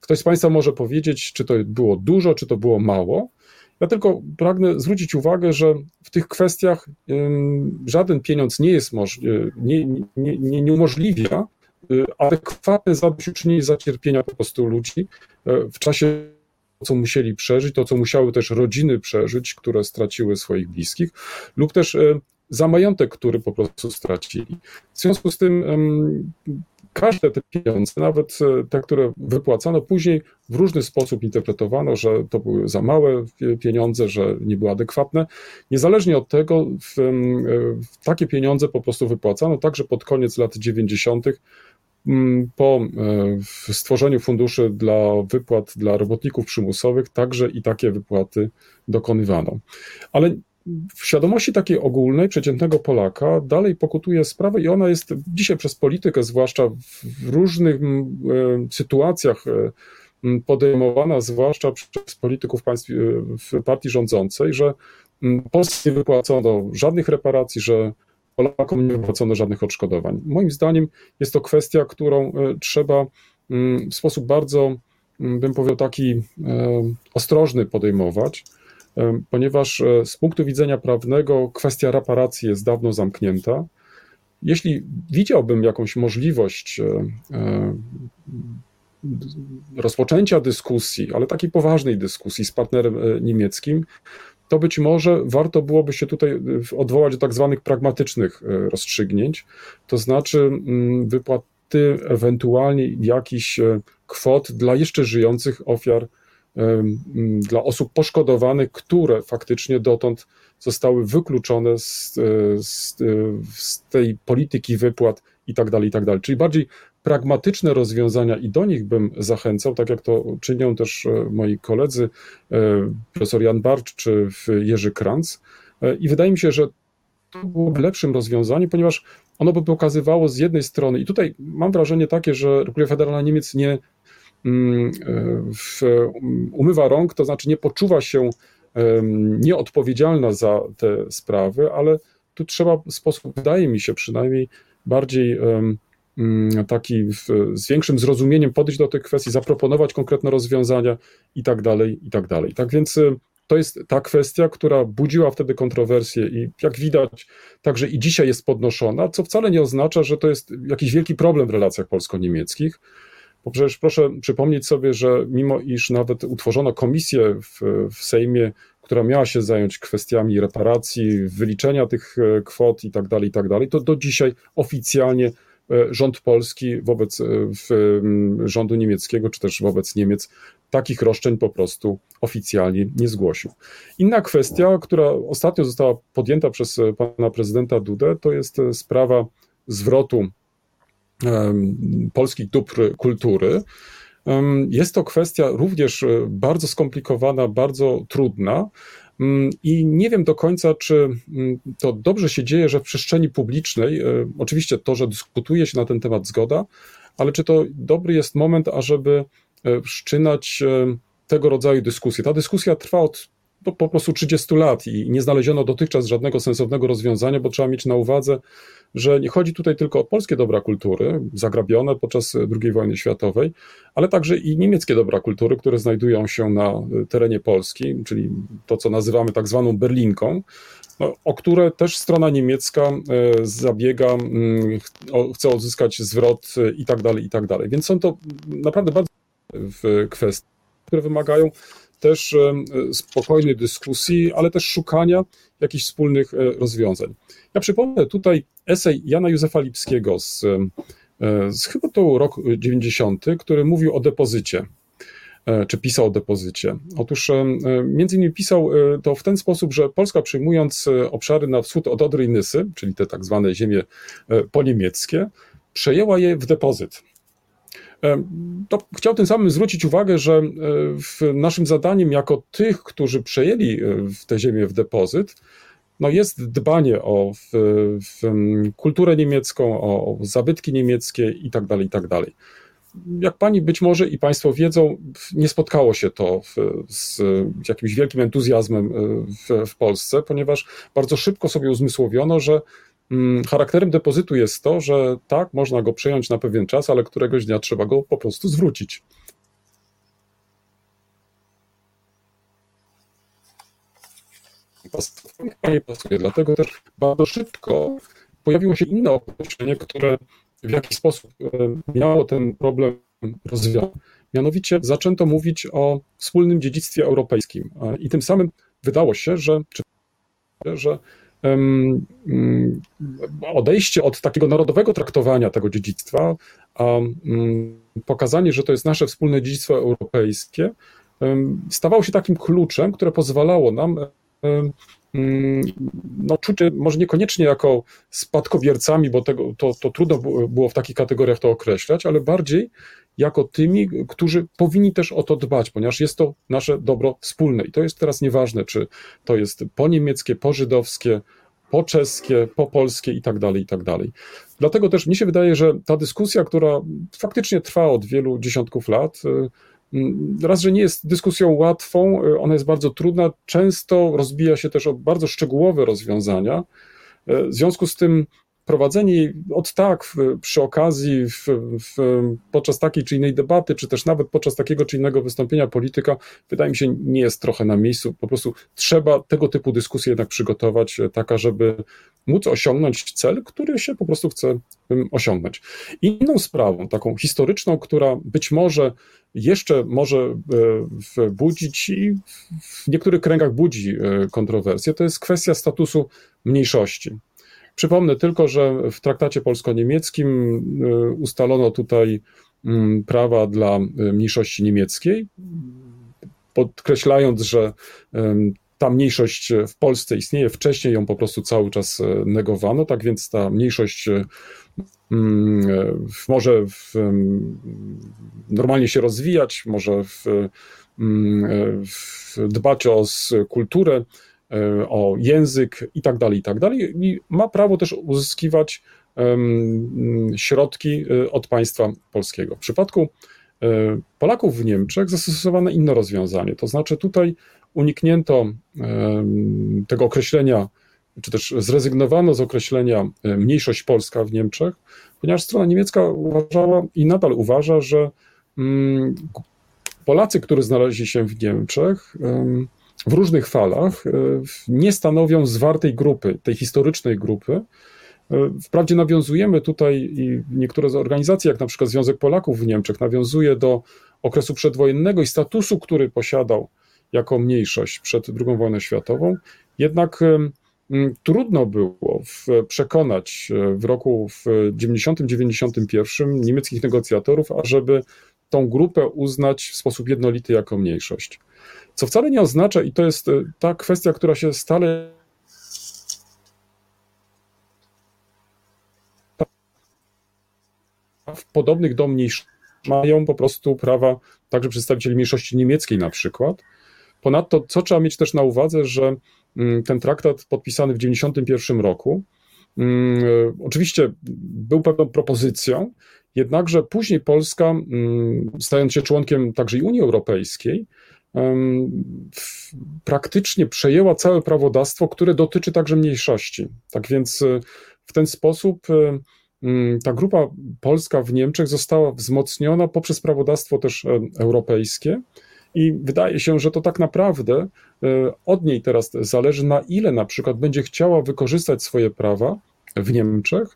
ktoś z Państwa może powiedzieć, czy to było dużo, czy to było mało. Ja tylko pragnę zwrócić uwagę, że w tych kwestiach żaden pieniądz nie jest nie, nie, nie, nie umożliwia y, adekwatne zadośćuczynienie za cierpienia po prostu ludzi e, w czasie co musieli przeżyć, to co musiały też rodziny przeżyć, które straciły swoich bliskich, lub też e, za majątek, który po prostu stracili. W związku z tym każde te pieniądze, nawet e, te, które wypłacano, później w różny sposób interpretowano, że to były za małe pieniądze, że nie były adekwatne. Niezależnie od tego, w, e, w takie pieniądze po prostu wypłacano także pod koniec lat 90. Po e, stworzeniu funduszy dla wypłat dla robotników przymusowych, także i takie wypłaty dokonywano. Ale w świadomości takiej ogólnej, przeciętnego Polaka dalej pokutuje sprawa i ona jest dzisiaj przez politykę, zwłaszcza w różnych e, sytuacjach e, podejmowana, zwłaszcza przez polityków państw, e, w partii rządzącej, że Polsce nie wypłacono żadnych reparacji, że Polakom nie wypłacono żadnych odszkodowań. Moim zdaniem jest to kwestia, którą trzeba w sposób bardzo, bym powiedział, taki ostrożny podejmować ponieważ e, z punktu widzenia prawnego kwestia reparacji jest dawno zamknięta. Jeśli widziałbym jakąś możliwość e, e, rozpoczęcia dyskusji, ale takiej poważnej dyskusji z partnerem niemieckim, to być może warto byłoby się tutaj odwołać do tak zwanych pragmatycznych rozstrzygnięć, to znaczy mm, wypłaty ewentualnie jakichś kwot dla jeszcze żyjących ofiar dla osób poszkodowanych, które faktycznie dotąd zostały wykluczone z, e, z, e, z tej polityki wypłat i tak dalej, i tak dalej. Czyli bardziej pragmatyczne rozwiązania i do nich bym zachęcał, tak jak to czynią też e, moi koledzy, profesor Jan Barcz czy Jerzy Kranz. I wydaje mi się, że to byłoby lepszym rozwiązaniem, ponieważ ono by pokazywało z jednej strony, i tutaj mam wrażenie takie, że Republika Federalna Niemiec nie w, umywa rąk, to znaczy nie poczuwa się nieodpowiedzialna za te sprawy, ale tu trzeba w sposób, wydaje mi się przynajmniej, bardziej mm, taki w, z większym zrozumieniem podejść do tych kwestii, zaproponować konkretne rozwiązania i tak dalej, i tak dalej. Tak więc to jest ta kwestia, która budziła wtedy kontrowersje i jak widać, także i dzisiaj jest podnoszona, co wcale nie oznacza, że to jest jakiś wielki problem w relacjach polsko-niemieckich. Bo przecież proszę przypomnieć sobie, że mimo iż nawet utworzono komisję w, w Sejmie, która miała się zająć kwestiami reparacji, wyliczenia tych e, kwot i tak dalej, i tak dalej, to do dzisiaj oficjalnie e, rząd polski wobec e, rządu niemieckiego, czy też wobec Niemiec takich roszczeń po prostu oficjalnie nie zgłosił. Inna kwestia, która ostatnio została podjęta przez pana prezydenta Dudę, to jest sprawa zwrotu polskich dóbr kultury. Jest to kwestia również e, bardzo skomplikowana, bardzo trudna. I nie wiem do końca, czy to dobrze się dzieje, że w przestrzeni publicznej, e, oczywiście to, że dyskutuje się na ten temat zgoda, ale czy to dobry jest moment, ażeby e, wszczynać tego rodzaju dyskusje. Ta dyskusja trwa od po, po prostu 30 lat i nie znaleziono dotychczas żadnego sensownego rozwiązania, bo trzeba mieć na uwadze, że nie chodzi tutaj tylko o polskie dobra kultury, zagrabione podczas II wojny światowej, ale także i niemieckie dobra kultury, które znajdują się na terenie Polski, czyli to, co nazywamy tak zwaną Berlinką, no, o które też strona niemiecka e, zabiega, mm, chce odzyskać zwrot i tak dalej, i tak dalej. Więc są to naprawdę bardzo kwestie, które wymagają też e, spokojnej dyskusji, ale też szukania jakichś wspólnych e, rozwiązań. Ja przypomnę tutaj esej Jana Józefa Lipskiego z, z chyba to rok 90, który mówił o depozycie. E, czy pisał o depozycie. Otóż e, e, między innymi pisał to w ten sposób, że Polska przyjmując obszary na wschód od Odry i Nysy, czyli te tak zwane ziemie poniemieckie, przejęła je w depozyt. To chciał tym samym zwrócić uwagę, że naszym zadaniem jako tych, którzy przejęli te ziemię w depozyt, no jest dbanie o w, w kulturę niemiecką, o zabytki niemieckie i tak dalej, i tak jak pani być może i państwo wiedzą, nie spotkało się to w, z jakimś wielkim entuzjazmem e, w, w, Polsce, ponieważ bardzo szybko sobie uzmysłowiono, że charakterem depozytu jest to, że tak, można go przejąć na pewien czas, ale któregoś dnia trzeba go po prostu zwrócić. Nie pasuje, dlatego też bardzo szybko pojawiło się inne określenie, które w jaki sposób e, miało ten problem rozwiązać. Mianowicie zaczęto mówić o wspólnym dziedzictwie europejskim e, i tym samym wydało się, że, że odejście od takiego narodowego traktowania tego dziedzictwa, a um, pokazanie, że to jest nasze wspólne dziedzictwo europejskie, stawało się takim kluczem, które pozwalało nam Mm, no, czucie może niekoniecznie jako spadkobiercami, bo tego, to, to trudno było w takich kategoriach to określać, ale bardziej jako tymi, którzy powinni też o to dbać, ponieważ jest to nasze dobro wspólne. I to jest teraz nieważne, czy to jest po niemieckie, po żydowskie, po czeskie, po polskie i tak dalej, i tak dalej. Dlatego też mi się wydaje, że ta dyskusja, która faktycznie trwa od wielu dziesiątków lat, y, Mm, raz, że nie jest dyskusją łatwą, y, ona jest bardzo trudna, często rozbija się też o bardzo szczegółowe rozwiązania. Y, w związku z tym prowadzenie od tak przy okazji, w, w, podczas takiej czy innej debaty, czy też nawet podczas takiego czy innego wystąpienia polityka, wydaje mi się, nie jest trochę na miejscu. Po prostu trzeba tego typu dyskusję jednak przygotować, e, taka, żeby móc osiągnąć cel, który się po prostu chce osiągnąć. Inną sprawą, taką historyczną, która być może jeszcze może e, budzić i w niektórych kręgach budzi e, kontrowersje, to jest kwestia statusu mniejszości. Przypomnę tylko, że w traktacie polsko-niemieckim y, ustalono tutaj mm, prawa dla y, mniejszości niemieckiej, podkreślając, że ta mniejszość w Polsce istnieje, wcześniej ją po prostu cały czas y, negowano, tak więc ta mniejszość może w, normalnie się rozwijać, może w, w dbać o kulturę, o język i tak dalej, i tak dalej. I ma prawo też uzyskiwać środki e, od państwa polskiego. W przypadku e, Polaków w Niemczech zastosowano inne rozwiązanie, to znaczy tutaj uniknięto tego określenia, czy też zrezygnowano z określenia mniejszość polska w Niemczech, ponieważ strona niemiecka uważała i nadal uważa, że mm, Polacy, którzy znaleźli się w Niemczech, w różnych falach e, nie stanowią zwartej grupy, tej historycznej grupy. E, wprawdzie nawiązujemy tutaj i niektóre z organizacji, jak na przykład Związek Polaków w Niemczech, nawiązuje do okresu przedwojennego i statusu, który posiadał jako mniejszość przed II wojną światową, jednak trudno było przekonać e, w roku 90-91 niemieckich negocjatorów, ażeby tą grupę uznać w sposób jednolity jako mniejszość. Co wcale nie oznacza, i to jest e, ta kwestia, która się stale podobnych do mniejszości mają po prostu prawa także przedstawicieli mniejszości niemieckiej na przykład. Ponadto, co trzeba mieć też na uwadze, że mm, ten traktat podpisany w 1991 roku, mm, e, oczywiście był pewną propozycją, jednakże później Polska, mm, stając się członkiem także i Unii Europejskiej, praktycznie przejęła całe prawodawstwo, które dotyczy także mniejszości. Tak więc w ten sposób ta grupa polska w Niemczech została wzmocniona poprzez prawodawstwo też europejskie. I wydaje się, że to tak naprawdę od niej teraz zależy, na ile na przykład będzie chciała wykorzystać swoje prawa w Niemczech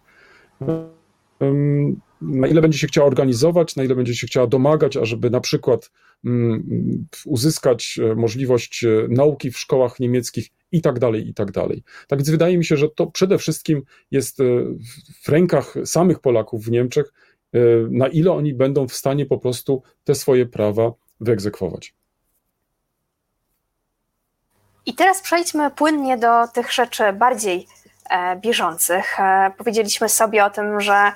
na ile będzie się chciała organizować, na ile będzie się chciała domagać, ażeby na przykład mm, uzyskać e, możliwość e, nauki w szkołach niemieckich i tak dalej, i tak dalej. Tak więc wydaje mi się, że to przede wszystkim jest e, w rękach samych Polaków w Niemczech, na ile oni będą w stanie po prostu te swoje prawa wyegzekwować. I teraz przejdźmy płynnie do tych rzeczy bardziej bieżących. Powiedzieliśmy sobie o tym, że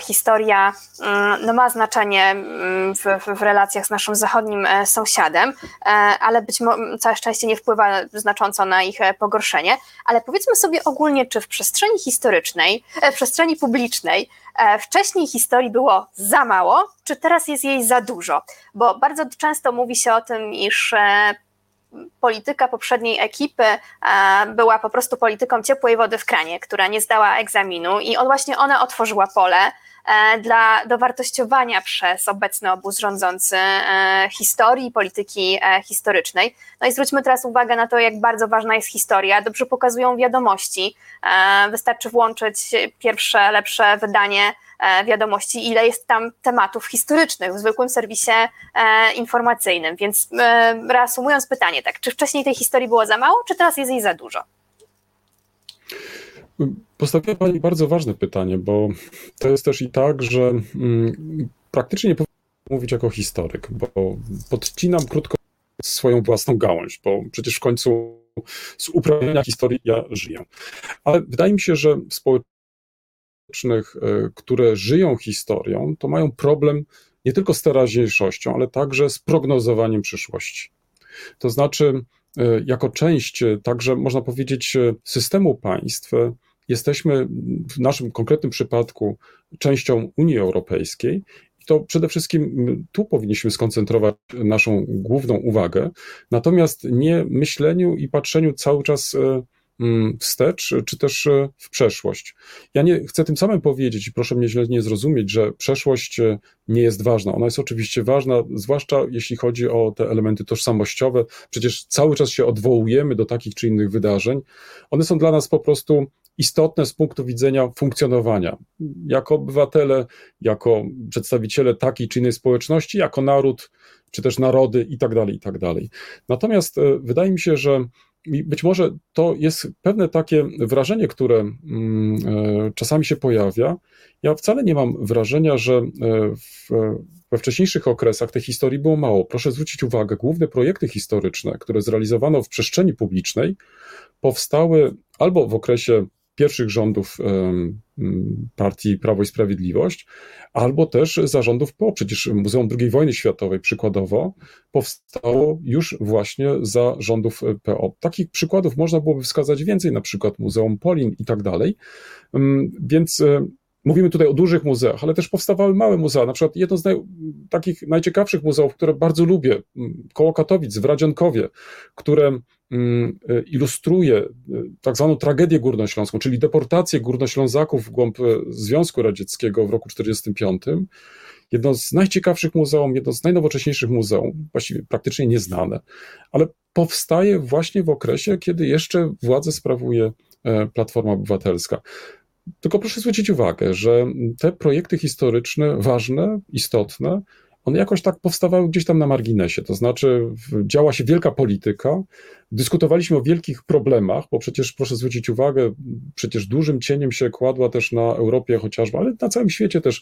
historia mm, no, ma znaczenie mm, w, w, relacjach z naszym zachodnim e, sąsiadem, e, ale być może całe szczęście nie wpływa znacząco na ich pogorszenie. Ale powiedzmy sobie ogólnie, czy w przestrzeni historycznej, w przestrzeni publicznej wcześniej historii było za mało, czy teraz jest jej za dużo? Bo bardzo często mówi się o tym, iż polityka poprzedniej ekipy e, była po prostu polityką ciepłej wody w kranie, która nie zdała egzaminu i właśnie ona otworzyła pole e, dla dowartościowania przez obecny obóz rządzący e, historii, polityki historycznej. No i zwróćmy teraz uwagę na to, jak bardzo ważna jest historia. Dobrze pokazują wiadomości. Wystarczy włączyć pierwsze, lepsze wydanie wiadomości, ile jest tam tematów historycznych w zwykłym serwisie e, informacyjnym. Więc e, reasumując pytanie, tak, czy wcześniej tej historii było za mało, czy teraz jest jej za dużo? Postawiła Pani bardzo ważne pytanie, bo to jest też i tak, że mm, praktycznie nie mówić jako historyk, bo podcinam krótko swoją własną gałąź, bo przecież w końcu z uprawiania historii ja żyję. Ale wydaje mi się, że społeczeństwo E, które żyją historią, to mają problem nie tylko z teraźniejszością, ale także z prognozowaniem przyszłości. To znaczy, e, jako część e, także, można powiedzieć, systemu państw, jesteśmy w naszym konkretnym przypadku częścią Unii Europejskiej. I to przede wszystkim tu powinniśmy skoncentrować naszą główną uwagę, natomiast nie myśleniu i patrzeniu cały czas wstecz, czy też e, w przeszłość. Ja nie chcę tym samym powiedzieć, i proszę mnie źle nie zrozumieć, że przeszłość e, nie jest ważna. Ona jest oczywiście ważna, zwłaszcza jeśli chodzi o te elementy tożsamościowe. Przecież cały czas się odwołujemy do takich czy innych wydarzeń. One są dla nas po prostu istotne z punktu widzenia funkcjonowania. Jako obywatele, jako przedstawiciele takiej czy innej społeczności, jako naród, czy też narody i tak dalej, i tak dalej. Natomiast e, wydaje mi się, że i być może to jest pewne takie wrażenie, które mm, e, czasami się pojawia. Ja wcale nie mam wrażenia, że e, w, we wcześniejszych okresach tej historii było mało. Proszę zwrócić uwagę, główne projekty historyczne, które zrealizowano w przestrzeni publicznej, powstały albo w okresie pierwszych rządów partii Prawo i Sprawiedliwość, albo też zarządów po. Przecież Muzeum II wojny światowej przykładowo powstało już właśnie za rządów PO. Takich przykładów można byłoby wskazać więcej, na przykład Muzeum Polin i tak dalej. Więc Mówimy tutaj o dużych muzeach, ale też powstawały małe muzea. Na przykład jedno z naj, takich najciekawszych muzeów, które bardzo lubię, koło Katowic w Radzionkowie, które Mm, e, ilustruje e, tak zwaną tragedię górnośląską, czyli deportację górnoślązaków w głąb e, Związku Radzieckiego w roku 1945. Jedno z najciekawszych muzeum, jedno z najnowocześniejszych muzeum, właściwie praktycznie nieznane, ale powstaje właśnie w okresie, kiedy jeszcze władzę sprawuje Platforma Obywatelska. Tylko proszę zwrócić uwagę, że te projekty historyczne, ważne, istotne, one jakoś tak powstawały gdzieś tam na marginesie. To znaczy, działa się wielka polityka, dyskutowaliśmy o wielkich problemach, bo przecież proszę zwrócić uwagę, przecież dużym cieniem się kładła też na Europie chociażby, ale na całym świecie też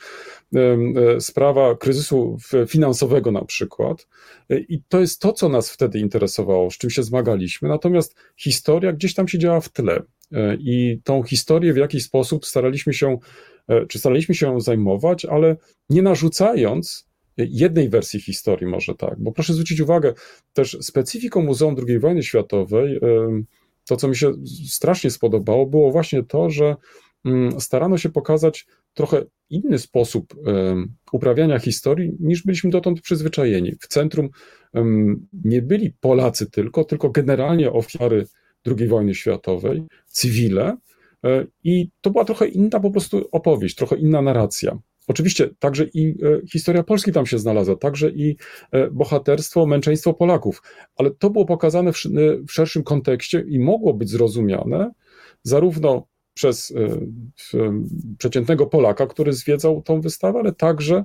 e, sprawa kryzysu finansowego na przykład. E, I to jest to, co nas wtedy interesowało, z czym się zmagaliśmy. Natomiast historia gdzieś tam się działa w tle. E, I tą historię w jakiś sposób staraliśmy się, czy staraliśmy się zajmować, ale nie narzucając jednej wersji historii może tak, bo proszę zwrócić uwagę, też specyfiką Muzeum II wojny światowej, to co mi się strasznie spodobało, było właśnie to, że mm, starano się pokazać trochę inny sposób uprawiania historii, niż byliśmy dotąd przyzwyczajeni. W centrum nie byli Polacy tylko, tylko generalnie ofiary II wojny światowej, cywile, e, i to była trochę inna po prostu opowieść, trochę inna narracja. Oczywiście także i e, historia Polski tam się znalazła, także i e, bohaterstwo, męczeństwo Polaków, ale to było pokazane w, w szerszym kontekście i mogło być zrozumiane zarówno przez przeciętnego Polaka, który zwiedzał tą wystawę, ale także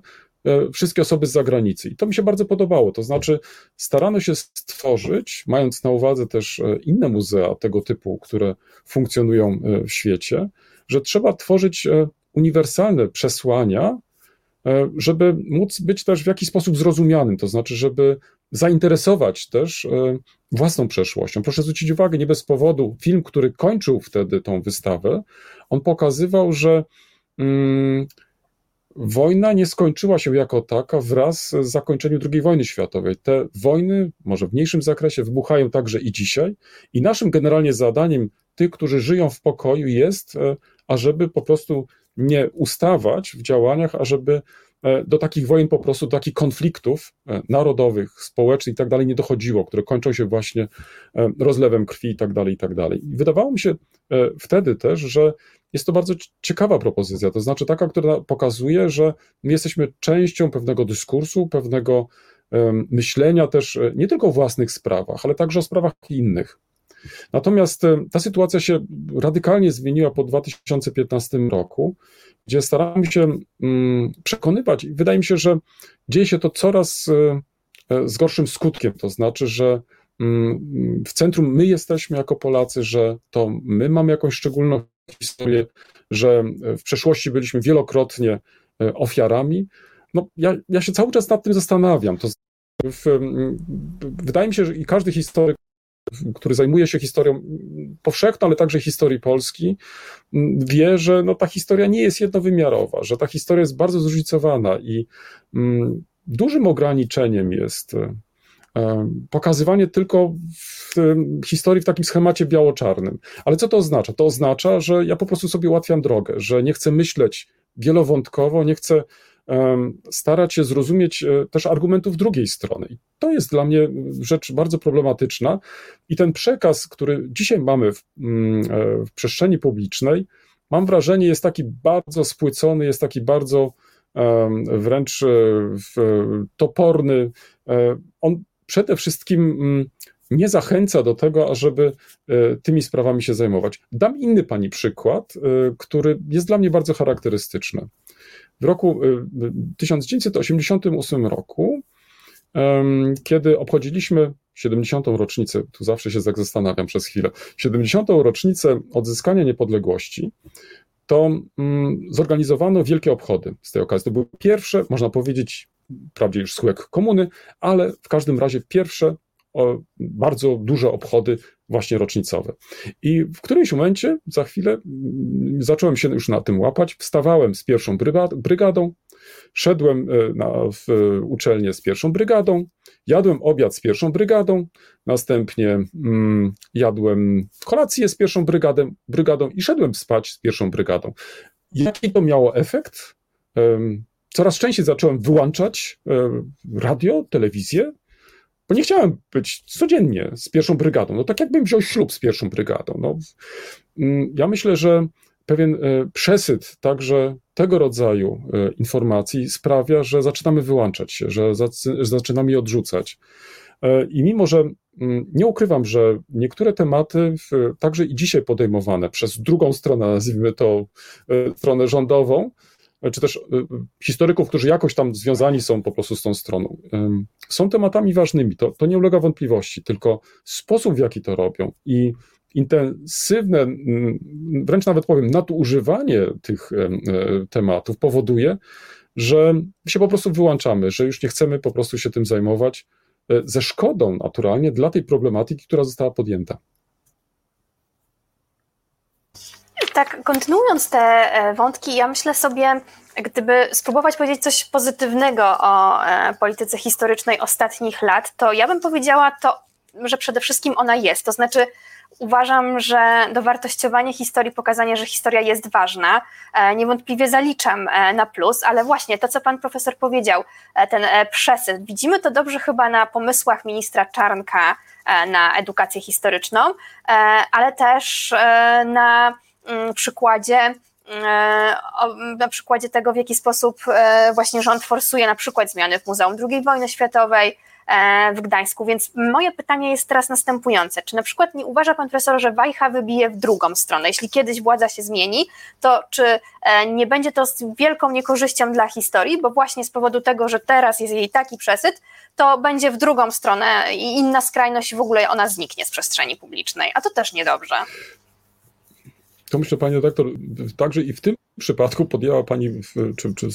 wszystkie osoby z zagranicy. I to mi się bardzo podobało. To znaczy, starano się stworzyć, mając na uwadze też e, inne muzea tego typu, które funkcjonują e, w świecie, że trzeba tworzyć uniwersalne przesłania, żeby móc być też w jakiś sposób zrozumianym, to znaczy, żeby zainteresować też własną przeszłością. Proszę zwrócić uwagę, nie bez powodu, film, który kończył wtedy tą wystawę, on pokazywał, że. Hmm, wojna nie skończyła się jako taka wraz z zakończeniem II wojny światowej. Te wojny, może w mniejszym zakresie, wybuchają także i dzisiaj. I naszym generalnie zadaniem tych, którzy żyją w pokoju, jest, e, ażeby po prostu nie ustawać w działaniach, ażeby do takich wojen po prostu, do takich konfliktów e, narodowych, społecznych i tak dalej nie dochodziło, które kończą się właśnie rozlewem krwi i tak dalej, i tak dalej. I wydawało mi się wtedy też, że jest to bardzo ciekawa propozycja, to znaczy taka, która pokazuje, że my jesteśmy częścią pewnego dyskursu, pewnego myślenia też e, nie tylko o własnych sprawach, ale także o sprawach innych. Natomiast e, ta sytuacja się radykalnie zmieniła po 2015 roku, gdzie staramy się mm, przekonywać, i wydaje mi się, że dzieje się to coraz e, z gorszym skutkiem. To znaczy, że mm, w centrum my jesteśmy jako Polacy, że to my mamy jakąś szczególną historię, że w przeszłości byliśmy wielokrotnie e, ofiarami. No, ja, ja się cały czas nad tym zastanawiam. To w, wydaje mi się, że i każdy historyk, który zajmuje się historią powszechną, ale także historii Polski, wie, że no, ta historia nie jest jednowymiarowa, że ta historia jest bardzo zróżnicowana i mm, dużym ograniczeniem jest pokazywanie tylko w historii w takim schemacie biało-czarnym. Ale co to oznacza? To oznacza, że ja po prostu sobie ułatwiam drogę, że nie chcę myśleć wielowątkowo, nie chcę starać się zrozumieć e, też argumentów drugiej strony. I to jest dla mnie rzecz bardzo problematyczna. I ten przekaz, który dzisiaj mamy w, mm, e, w przestrzeni publicznej, mam wrażenie, jest taki bardzo spłycony, jest taki bardzo wręcz e, toporny. On przede wszystkim mm, nie zachęca do tego, ażeby tymi sprawami się zajmować. Dam inny pani przykład, który jest dla mnie bardzo charakterystyczny. W roku 1988 e, roku, kiedy obchodziliśmy 70. rocznicę, tu zawsze się zastanawiam przez chwilę, 70. rocznicę odzyskania niepodległości, to mm, zorganizowano wielkie obchody z tej okazji. To były pierwsze, można powiedzieć, wprawdzie już schyłek komuny, ale w każdym razie pierwsze bardzo duże obchody właśnie rocznicowe. I w którymś momencie, za chwilę, mm, zacząłem się już na tym łapać, wstawałem z pierwszą brygadą, szedłem e, na, w uczelnię z pierwszą brygadą, jadłem obiad z pierwszą brygadą, następnie mm, jadłem kolację z pierwszą brygadą, brygadą i szedłem spać z pierwszą brygadą. Jaki to miało efekt? coraz częściej zacząłem wyłączać e, radio, telewizję, bo nie chciałem być codziennie z pierwszą brygadą. No tak jakbym wziął ślub z pierwszą brygadą. No, mm, ja myślę, że pewien e, przesyt także tego rodzaju e, informacji sprawia, że zaczynamy wyłączać się, że zaczynamy je odrzucać. I mimo, że mm, nie ukrywam, że niektóre tematy, także i dzisiaj podejmowane przez drugą stronę, nazwijmy to stronę rządową, czy też y, y, historyków, którzy jakoś tam związani są po prostu z tą stroną, są tematami ważnymi. To, to nie ulega wątpliwości, tylko sposób, w jaki to robią i intensywne, wręcz nawet powiem, nadużywanie tych e, tematów powoduje, że się po prostu wyłączamy, że już nie chcemy po prostu się tym zajmować e, ze szkodą naturalnie dla tej problematyki, która została podjęta. Tak kontynuując te e, wątki, ja myślę sobie, gdyby spróbować powiedzieć coś pozytywnego o e, polityce historycznej ostatnich lat, to ja bym powiedziała to że przede wszystkim ona jest. To znaczy, uważam, że dowartościowanie historii, pokazanie, że historia jest ważna, e, niewątpliwie zaliczam na plus, ale właśnie to, co pan profesor powiedział, ten przesył, widzimy to dobrze chyba na pomysłach ministra Czarnka na edukację historyczną, ale też na przykładzie na przykładzie tego, w jaki sposób właśnie rząd forsuje na przykład zmiany w Muzeum II wojny światowej, E, w Gdańsku. Więc moje pytanie jest teraz następujące. Czy na przykład nie uważa pan profesor, że Wajcha wybije w drugą stronę? Jeśli kiedyś władza się zmieni, to czy e, nie będzie to z wielką niekorzyścią dla historii, bo właśnie z powodu tego, że teraz jest jej taki przesyt, to będzie w drugą stronę i inna skrajność w ogóle ona zniknie z przestrzeni publicznej, a to też niedobrze. To myślę, pani redaktor, także i w tym przypadku podjęła pani, czy, czy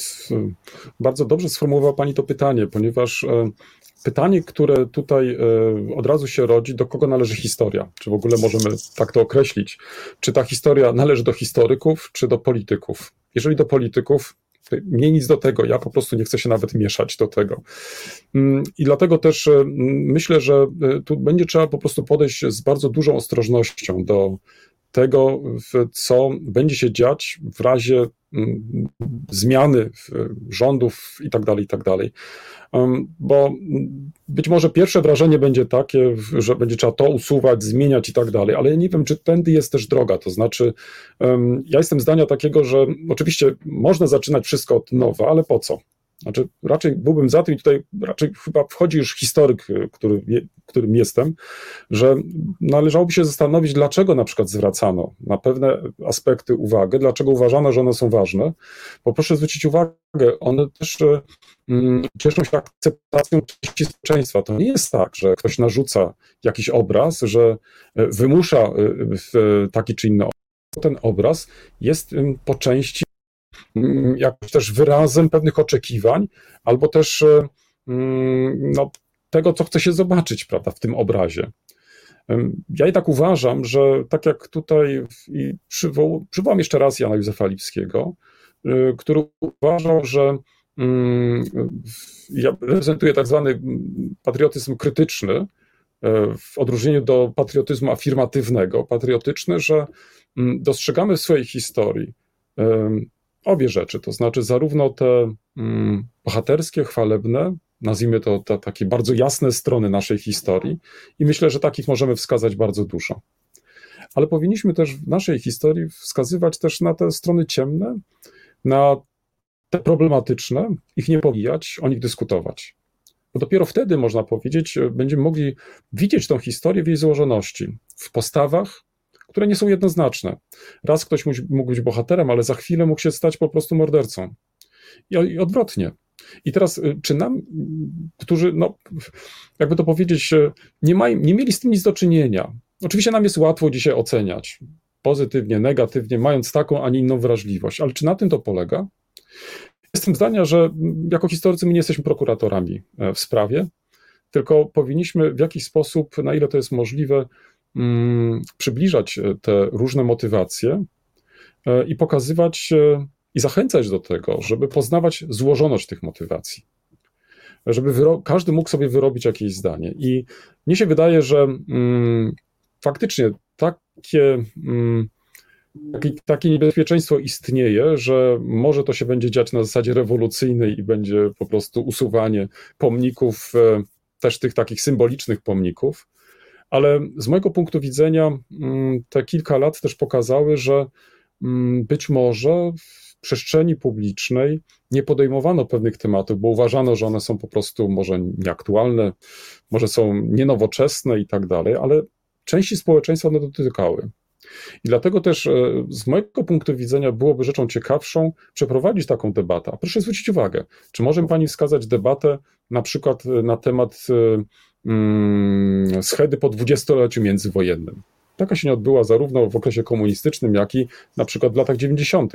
bardzo dobrze sformułowała pani to pytanie, ponieważ e, pytanie, które tutaj e, od razu się rodzi, do kogo należy historia? Czy w ogóle możemy tak to określić? Czy ta historia należy do historyków, czy do polityków? Jeżeli do polityków, mnie nic do tego, ja po prostu nie chcę się nawet mieszać do tego. Mm, I dlatego też e, myślę, że tu będzie trzeba po prostu podejść z bardzo dużą ostrożnością do tego, co będzie się dziać w razie mm, zmiany rządów i tak dalej, i tak dalej. Bo być może pierwsze wrażenie będzie takie, że będzie trzeba to usuwać, zmieniać i tak dalej, ale ja nie wiem, czy tędy jest też droga. To znaczy, ja jestem zdania takiego, że oczywiście można zaczynać wszystko od nowa, ale po co? Znaczy, raczej byłbym za tym, i tutaj raczej chyba wchodzi już historyk, y, który, którym jestem, że należałoby się zastanowić, dlaczego na przykład zwracano na pewne aspekty uwagę, dlaczego uważano, że one są ważne. Bo proszę zwrócić uwagę, one też y, mm, cieszą się akceptacją części społeczeństwa. To nie jest tak, że ktoś narzuca jakiś obraz, że y, wymusza taki czy inny obraz. Ten obraz jest po części jakoś też wyrazem pewnych oczekiwań, albo też e, mm, no, tego, co chce się zobaczyć prawda, w tym obrazie. Ja i tak uważam, że tak jak tutaj przywoł, przywołam jeszcze raz Jana Józefa Lipskiego, e, który uważał, że mm, ja reprezentuję tak zwany patriotyzm krytyczny, e, w odróżnieniu do patriotyzmu afirmatywnego. Patriotyczny, że dostrzegamy w swojej historii obie rzeczy, to znaczy zarówno te mm, bohaterskie, chwalebne, nazwijmy to te, takie bardzo jasne strony naszej historii, i myślę, że takich możemy wskazać bardzo dużo. Ale powinniśmy też w naszej historii wskazywać też na te strony ciemne, na te problematyczne, ich nie pomijać, o nich dyskutować. Bo dopiero wtedy, można powiedzieć, będziemy mogli widzieć tą historię w jej złożoności, w postawach, które nie są jednoznaczne. Raz ktoś mógł być bohaterem, ale za chwilę mógł się stać po prostu mordercą. I, odwrotnie. I teraz, y, czy nam, którzy, no, jakby to powiedzieć, y, nie, mają, nie mieli z tym nic do czynienia. Oczywiście nam jest łatwo dzisiaj oceniać pozytywnie, negatywnie, mając taką, a nie inną wrażliwość, ale czy na tym to polega? Jestem zdania, że jako historycy my nie jesteśmy prokuratorami e, w sprawie, tylko powinniśmy w jakiś sposób, na ile to jest możliwe, przybliżać e, te różne motywacje e, i pokazywać e, i zachęcać do tego, żeby poznawać złożoność tych motywacji. Żeby każdy mógł sobie wyrobić jakieś zdanie. I mnie się wydaje, że mm, faktycznie takie, mm, takie niebezpieczeństwo istnieje, że może to się będzie dziać na zasadzie rewolucyjnej i będzie po prostu usuwanie pomników, też tych takich symbolicznych pomników ale z mojego punktu widzenia mm, te kilka lat też pokazały, że mm, być może w przestrzeni publicznej nie podejmowano pewnych tematów, bo uważano, że one są po prostu może nieaktualne, może są nienowoczesne i tak dalej, ale części społeczeństwa one dotykały. I dlatego też e, z mojego punktu widzenia byłoby rzeczą ciekawszą przeprowadzić taką debatę. A proszę zwrócić uwagę, czy może Pani wskazać debatę na przykład na temat e, schedy po dwudziestoleciu międzywojennym. Taka się nie odbyła zarówno w okresie komunistycznym, jak i na przykład w latach 90.,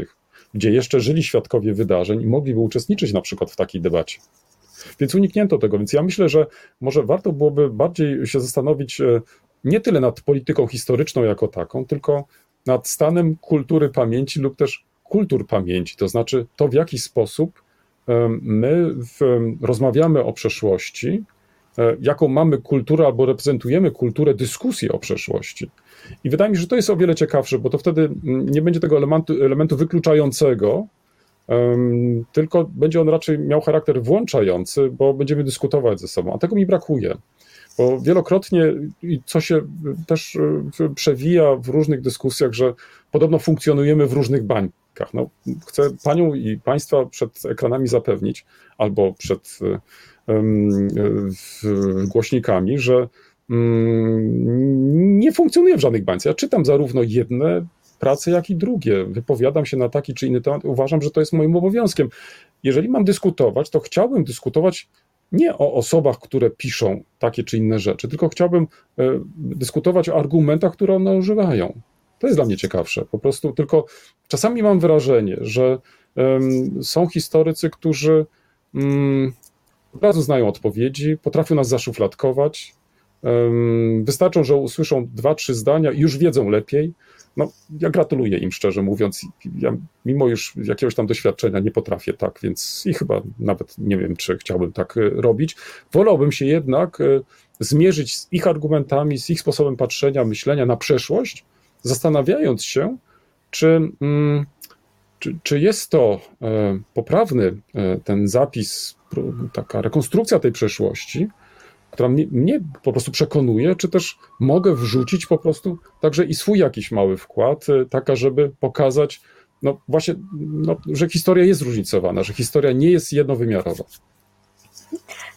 gdzie jeszcze żyli świadkowie wydarzeń i mogliby uczestniczyć na przykład w takiej debacie. Więc uniknięto tego. Więc ja myślę, że może warto byłoby bardziej się zastanowić e, nie tyle nad polityką historyczną jako taką, tylko nad stanem kultury pamięci lub też kultur pamięci. To znaczy to, w jaki sposób my w, rozmawiamy o przeszłości, jaką mamy kulturę albo reprezentujemy kulturę dyskusji o przeszłości. I wydaje mi się, że to jest o wiele ciekawsze, bo to wtedy mm, nie będzie tego elementu, elementu wykluczającego, um, tylko będzie on raczej miał charakter włączający, bo będziemy dyskutować ze sobą, a tego mi brakuje. Bo wielokrotnie, i co się też e, przewija w różnych dyskusjach, że podobno funkcjonujemy w różnych bańkach. No, chcę panią i państwa przed ekranami zapewnić, albo przed um, głośnikami, że um, nie funkcjonuję w żadnych bańce. Ja czytam zarówno jedne prace, jak i drugie. Wypowiadam się na taki czy inny temat. Uważam, że to jest moim obowiązkiem. Jeżeli mam dyskutować, to chciałbym dyskutować nie o osobach, które piszą takie czy inne rzeczy, tylko chciałbym e, dyskutować o argumentach, które one używają. To jest dla mnie ciekawsze. Po prostu tylko czasami mam wrażenie, że są historycy, którzy um, od razu znają odpowiedzi, potrafią nas zaszufladkować. wystarczą, że usłyszą dwa, trzy zdania i już wiedzą lepiej. No, ja gratuluję im, szczerze mówiąc. Ja, mimo już jakiegoś tam doświadczenia, nie potrafię tak, więc i chyba nawet nie wiem, czy chciałbym tak e, robić. Wolałbym się jednak e, zmierzyć z ich argumentami, z ich sposobem patrzenia, myślenia na przeszłość, zastanawiając się, czy, mm, czy, czy jest to e, poprawny ten zapis, taka rekonstrukcja tej przeszłości, która mnie, mnie, po prostu przekonuje, czy też mogę wrzucić po prostu także i swój jakiś mały wkład, e, taka, żeby pokazać, no właśnie, no, że historia jest zróżnicowana, że historia nie jest jednowymiarowa.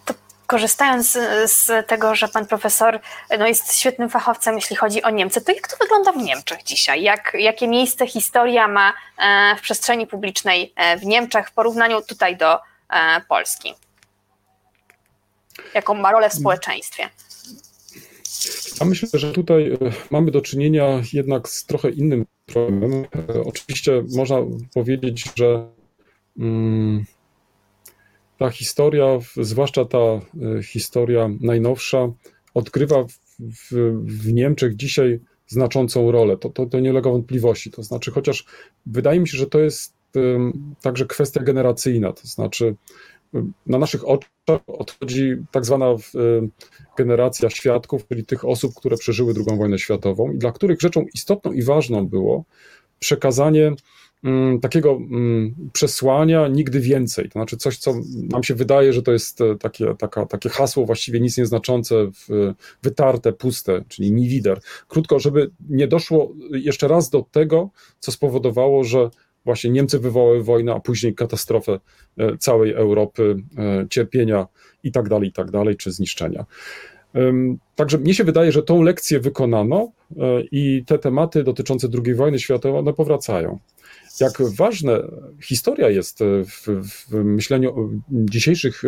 To korzystając z tego, że pan profesor no, jest świetnym fachowcem, jeśli chodzi o Niemcy, to jak to wygląda w Niemczech dzisiaj? Jak, jakie miejsce historia ma e, w przestrzeni publicznej e, w Niemczech w porównaniu tutaj do Polski? jaką ma rolę w społeczeństwie. A myślę, że tutaj e, mamy do czynienia jednak z trochę innym problemem. E, oczywiście można powiedzieć, że mm, ta historia, zwłaszcza ta e, historia najnowsza, odgrywa w, w Niemczech dzisiaj znaczącą rolę. To, to, to nie ulega wątpliwości. To znaczy, chociaż wydaje mi się, że to jest także kwestia generacyjna, to znaczy na naszych oczach odchodzi tak zwana generacja świadków, czyli tych osób, które przeżyły II wojnę światową i dla których rzeczą istotną i ważną było przekazanie takiego przesłania nigdy więcej. To znaczy coś, co nam się wydaje, że to jest e, takie, taka, takie hasło właściwie nic nieznaczące, wytarte, puste, czyli nie wider. Krótko, żeby nie doszło jeszcze raz do tego, co spowodowało, że właśnie Niemcy wywołały wojnę, a później katastrofę e, całej Europy, e, cierpienia i tak dalej, i tak dalej, czy zniszczenia. Także mnie się wydaje, że tą lekcję wykonano e, i te tematy dotyczące II wojny światowej, one powracają. Jak ważna historia jest w, w myśleniu dzisiejszych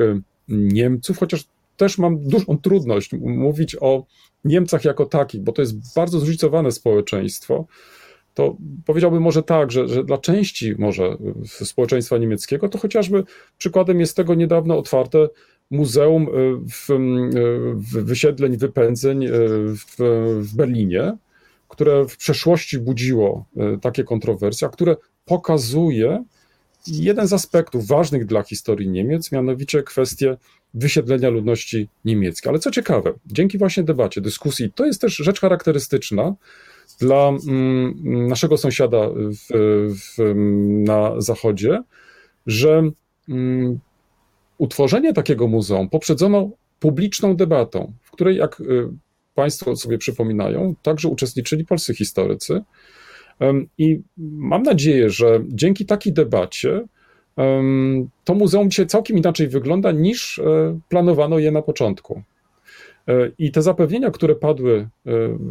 Niemców, chociaż też mam dużą trudność mówić o Niemcach jako takich, bo to jest bardzo zróżnicowane społeczeństwo to powiedziałbym może tak, że, że dla części może społeczeństwa niemieckiego, to chociażby przykładem jest tego niedawno otwarte muzeum e, w, e, w wysiedleń, wypędzeń e, w, w Berlinie, które w przeszłości budziło takie kontrowersje, a które pokazuje jeden z aspektów ważnych dla historii Niemiec, mianowicie kwestię wysiedlenia ludności niemieckiej. Ale co ciekawe, dzięki właśnie debacie, dyskusji, to jest też rzecz charakterystyczna, dla mm, naszego sąsiada w, w, na zachodzie, że mm, utworzenie takiego muzeum poprzedzono publiczną debatą, w której, jak y, Państwo sobie przypominają, także uczestniczyli polscy historycy. I mam nadzieję, że dzięki takiej debacie to muzeum dzisiaj całkiem inaczej wygląda niż e, planowano je na początku. E, I te zapewnienia, które padły e,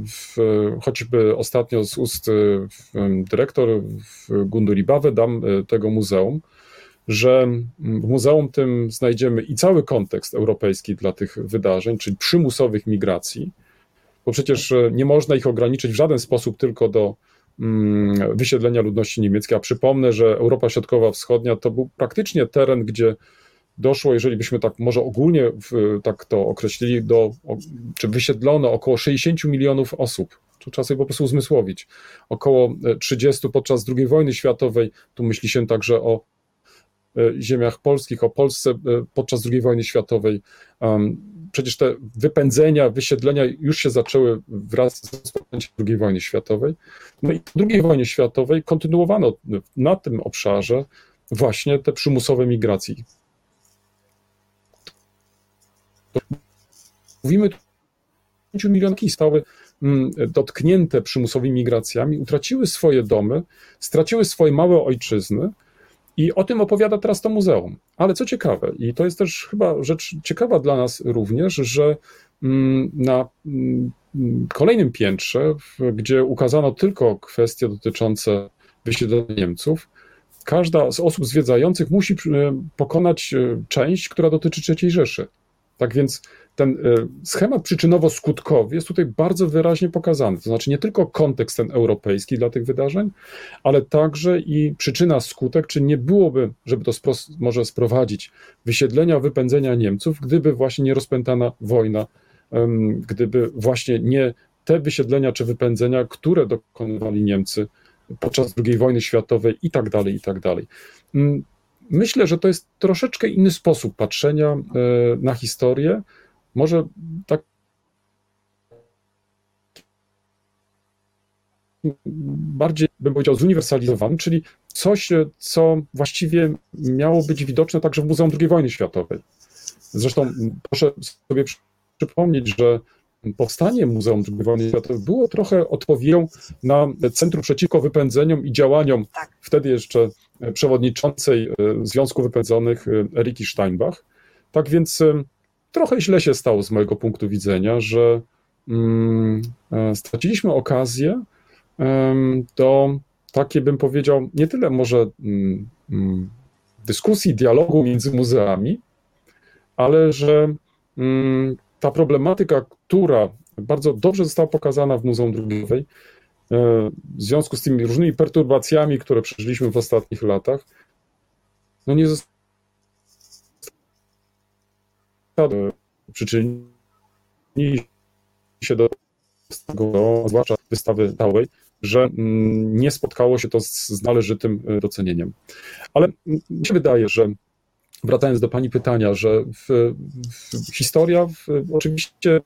w, choćby ostatnio z ust e, dyrektor Gunduribawe, dam tego muzeum, że w muzeum tym znajdziemy i cały kontekst europejski dla tych wydarzeń, czyli przymusowych migracji, bo przecież nie można ich ograniczyć w żaden sposób tylko do wysiedlenia ludności niemieckiej. A przypomnę, że Europa Środkowa-Wschodnia to był praktycznie teren, gdzie doszło, jeżeli byśmy tak może ogólnie tak to określili, do, czy wysiedlono około 60 milionów osób. To trzeba sobie po prostu uzmysłowić. Około 30 podczas II wojny światowej, tu myśli się także o e, ziemiach polskich, o Polsce e, podczas II wojny światowej. przecież te wypędzenia, wysiedlenia już się zaczęły wraz z rozpoczęciem II wojny światowej. No i po II wojnie światowej kontynuowano na tym obszarze właśnie te przymusowe migracje. Mówimy tu 5 milionów stały mm, dotknięte przymusowymi migracjami, utraciły swoje domy, straciły swoje małe ojczyzny, i o tym opowiada teraz to muzeum. Ale co ciekawe, i to jest też chyba rzecz ciekawa dla nas również, że mm, na mm, kolejnym piętrze, gdzie ukazano tylko kwestie dotyczące wysiedlenia Niemców, każda z osób zwiedzających musi e, pokonać e, część, która dotyczy III Rzeszy. Tak więc ten e, schemat przyczynowo-skutkowy jest tutaj bardzo wyraźnie pokazany. To znaczy nie tylko kontekst ten europejski dla tych wydarzeń, ale także i przyczyna, skutek, czy nie byłoby, żeby to może sprowadzić, wysiedlenia, wypędzenia Niemców, gdyby właśnie nie rozpętana wojna, gdyby właśnie nie te wysiedlenia czy wypędzenia, które dokonywali Niemcy podczas II wojny światowej i tak dalej, i tak dalej. Myślę, że to jest troszeczkę inny sposób patrzenia e, na historię, może tak bardziej bym powiedział zuniwersalizowany, czyli coś, co właściwie miało być widoczne także w Muzeum II wojny światowej. Zresztą proszę sobie przypomnieć, że powstanie Muzeum II wojny światowej było trochę odpowiedzią na Centrum Przeciwko Wypędzeniom i działaniom tak. wtedy jeszcze przewodniczącej e, Związku Wypędzonych e, Eriki Steinbach. Tak więc e, trochę źle się stało z mojego punktu widzenia, że mm, straciliśmy okazję do takiej, bym powiedział, nie tyle może mm, mm, dyskusji, dialogu między muzeami, ale że ta problematyka, która bardzo dobrze została pokazana w Muzeum Drugiej, w związku z tymi różnymi perturbacjami, które przeżyliśmy w ostatnich latach, no nie została przyczynili się do tego, zwłaszcza wystawy całej, że mm, nie spotkało się to z należytym e, docenieniem. Ale mi się wydaje, że wracając do Pani pytania, że w, w historia w, oczywiście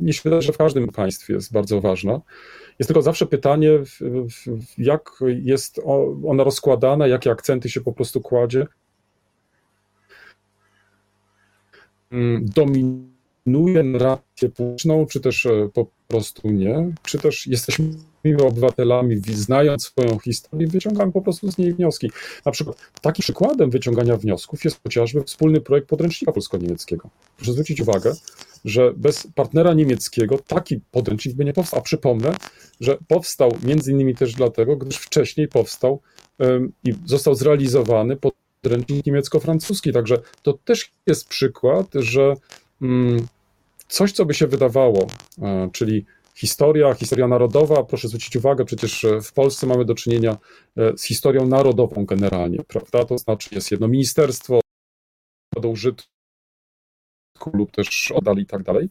mi się wydaje, że w każdym państwie jest bardzo ważna. Jest tylko zawsze pytanie, jak jest ona rozkładana, jakie akcenty się po prostu kładzie. Mm, dominuje narrację publiczną, czy też e, po prostu nie, czy też jesteśmy obywatelami, znając swoją historię, wyciągamy po prostu z niej wnioski. Na przykład takim przykładem wyciągania wniosków jest chociażby wspólny projekt podręcznika polsko-niemieckiego. Proszę zwrócić uwagę, że bez partnera niemieckiego taki podręcznik by nie powstał. A przypomnę, że powstał między innymi też dlatego, gdyż wcześniej powstał um, i został zrealizowany podręcznik niemiecko-francuski. Także to też jest przykład, że um, coś, co by się wydawało, um, czyli historia, historia narodowa, proszę zwrócić uwagę, przecież e, w Polsce mamy do czynienia e, z historią narodową generalnie, prawda? To znaczy jest jedno ministerstwo do użytku lub też oddali i tak dalej.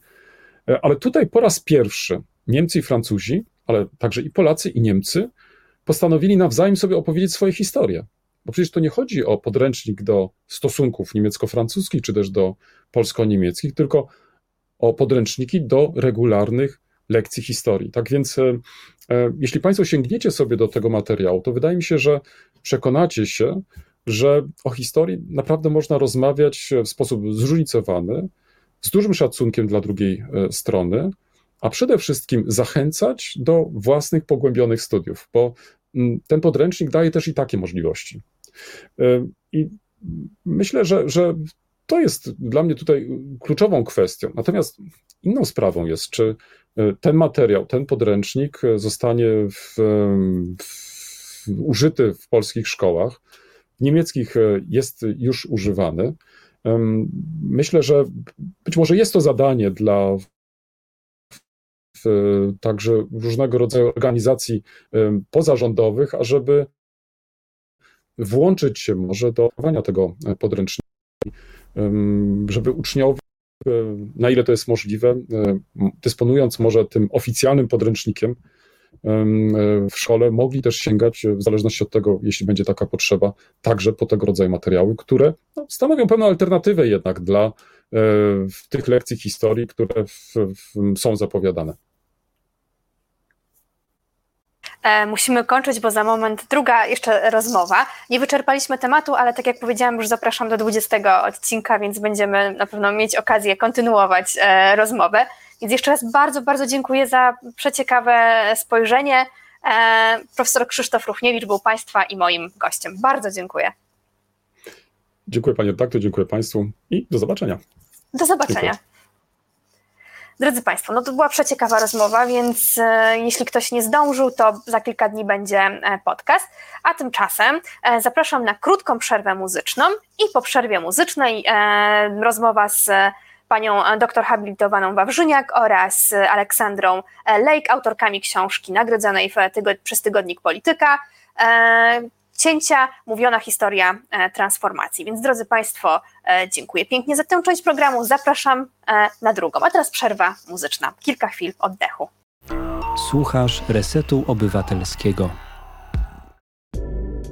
E, ale tutaj po raz pierwszy Niemcy i Francuzi, ale także i Polacy i Niemcy postanowili nawzajem sobie opowiedzieć swoje historie. Bo przecież to nie chodzi o podręcznik do stosunków niemiecko-francuskich, czy też do polsko-niemieckich, tylko o podręczniki do regularnych lekcji historii. Tak więc, e, e, jeśli Państwo sięgniecie sobie do tego materiału, to wydaje mi się, że przekonacie się, że o historii naprawdę można rozmawiać w sposób zróżnicowany, z dużym szacunkiem dla drugiej e, strony, a przede wszystkim zachęcać do własnych pogłębionych studiów, bo mm, ten podręcznik daje też i takie możliwości. I myślę, że, że to jest dla mnie tutaj kluczową kwestią. Natomiast inną sprawą jest, czy ten materiał, ten podręcznik zostanie w, w, użyty w polskich szkołach. W niemieckich e, jest już używany. Myślę, że być może jest to zadanie dla także różnego rodzaju organizacji pozarządowych, ażeby włączyć się może do opracowania tego podręcznika żeby uczniowie, na ile to jest możliwe, dysponując może tym oficjalnym podręcznikiem w szkole, mogli też sięgać, w zależności od tego, jeśli będzie taka potrzeba, także po tego rodzaju materiały, które no, stanowią pewną alternatywę jednak dla tych lekcji historii, które w, w, są zapowiadane. E, musimy kończyć, bo za moment druga jeszcze rozmowa. Nie wyczerpaliśmy tematu, ale tak jak powiedziałam, już zapraszam do 20 odcinka, więc będziemy na pewno mieć okazję kontynuować e, rozmowę. Więc jeszcze raz bardzo, bardzo dziękuję za przeciekawe spojrzenie. E, profesor Krzysztof Ruchniewicz był Państwa i moim gościem. Bardzo dziękuję. Dziękuję Panie redaktor, dziękuję Państwu i do zobaczenia. Do zobaczenia. Dziękuję. Drodzy Państwo, no to była przeciekawa rozmowa, więc e, jeśli ktoś nie zdążył, to za kilka dni będzie e, podcast. A tymczasem e, zapraszam na krótką przerwę muzyczną i po przerwie muzycznej rozmowa z panią doktor habilitowaną Wawrzyniak oraz Aleksandrą Lake, autorkami książki nagrodzonej przez tygodnik Polityka. Cięcia, mówiona historia e, transformacji. Więc drodzy Państwo, e, dziękuję pięknie za tę część programu. Zapraszam e, na drugą. A teraz przerwa muzyczna. Kilka chwil oddechu. Słuchasz Resetu Obywatelskiego.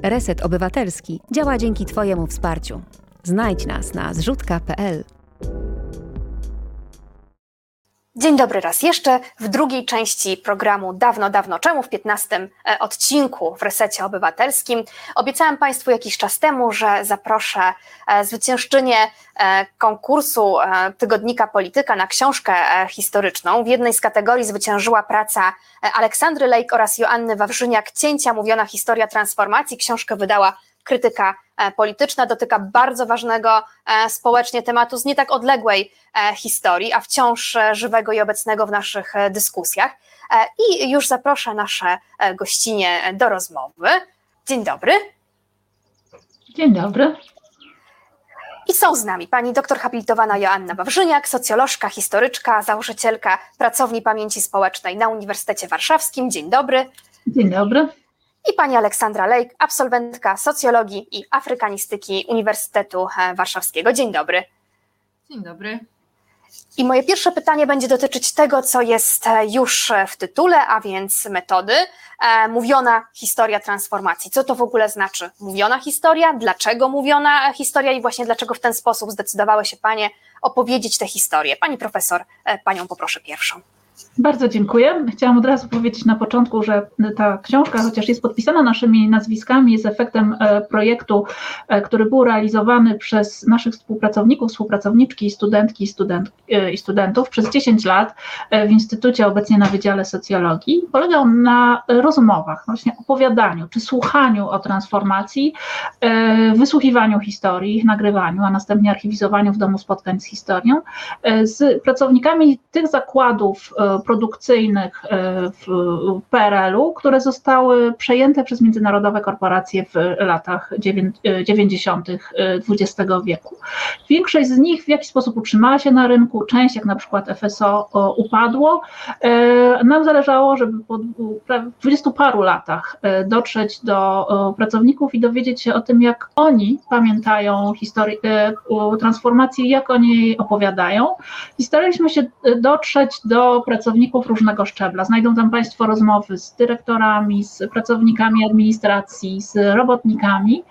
Reset Obywatelski działa dzięki Twojemu wsparciu. Znajdź nas na zrzutka.pl. Dzień dobry raz jeszcze. W drugiej części programu Dawno, dawno czemu, w 15 e, odcinku w Resecie Obywatelskim, obiecałam Państwu jakiś czas temu, że zaproszę e, zwyciężczynię e, konkursu tygodnika Polityka na książkę historyczną. W jednej z kategorii zwyciężyła praca Aleksandry Lejk oraz Joanny Wawrzyniak Cięcia mówiona historia transformacji. Książkę wydała krytyka E, polityczna, dotyka bardzo ważnego e, społecznie tematu z nie tak odległej e, historii, a wciąż żywego i obecnego w naszych dyskusjach. I już zaproszę nasze gościnie do rozmowy. Dzień dobry. Dzień dobry. I są z nami pani doktor habilitowana Joanna Wawrzyniak, socjolożka, historyczka, założycielka Pracowni Pamięci Społecznej na Uniwersytecie Warszawskim. Dzień dobry. Dzień dobry i pani Aleksandra Lejk, absolwentka socjologii i afrykanistyki Uniwersytetu e, Warszawskiego. Dzień dobry. Dzień dobry. I moje pierwsze pytanie będzie dotyczyć tego, co jest e, już w tytule, a więc metody. E, mówiona historia transformacji. Co to w ogóle znaczy? Mówiona historia? Dlaczego mówiona historia i właśnie dlaczego w ten sposób zdecydowały się Panie opowiedzieć tę historię? Pani profesor, Panią poproszę pierwszą. Bardzo dziękuję. Chciałam od razu powiedzieć na początku, że ta książka, chociaż jest podpisana naszymi nazwiskami, jest efektem e, projektu, e, który był realizowany przez naszych współpracowników, współpracowniczki, studentki student, e, i studentów przez 10 lat w Instytucie, obecnie na Wydziale Socjologii. Polegał na rozmowach, właśnie opowiadaniu czy słuchaniu o transformacji, wysłuchiwaniu historii, nagrywaniu, a następnie archiwizowaniu w domu spotkań z historią z pracownikami tych zakładów produkcyjnych e, w PRL-u, które zostały przejęte przez międzynarodowe korporacje w latach 90. XX e, wieku. Większość z nich w jakiś sposób utrzymała się na rynku, część, jak na przykład FSO, upadło. E, nam zależało, żeby po dwudziestu paru latach dotrzeć do pracowników i dowiedzieć się o tym, jak oni pamiętają historię transformacji, jak o niej opowiadają. I staraliśmy się dotrzeć do pracowników różnego szczebla. Znajdą tam Państwo rozmowy z dyrektorami, z pracownikami administracji, z robotnikami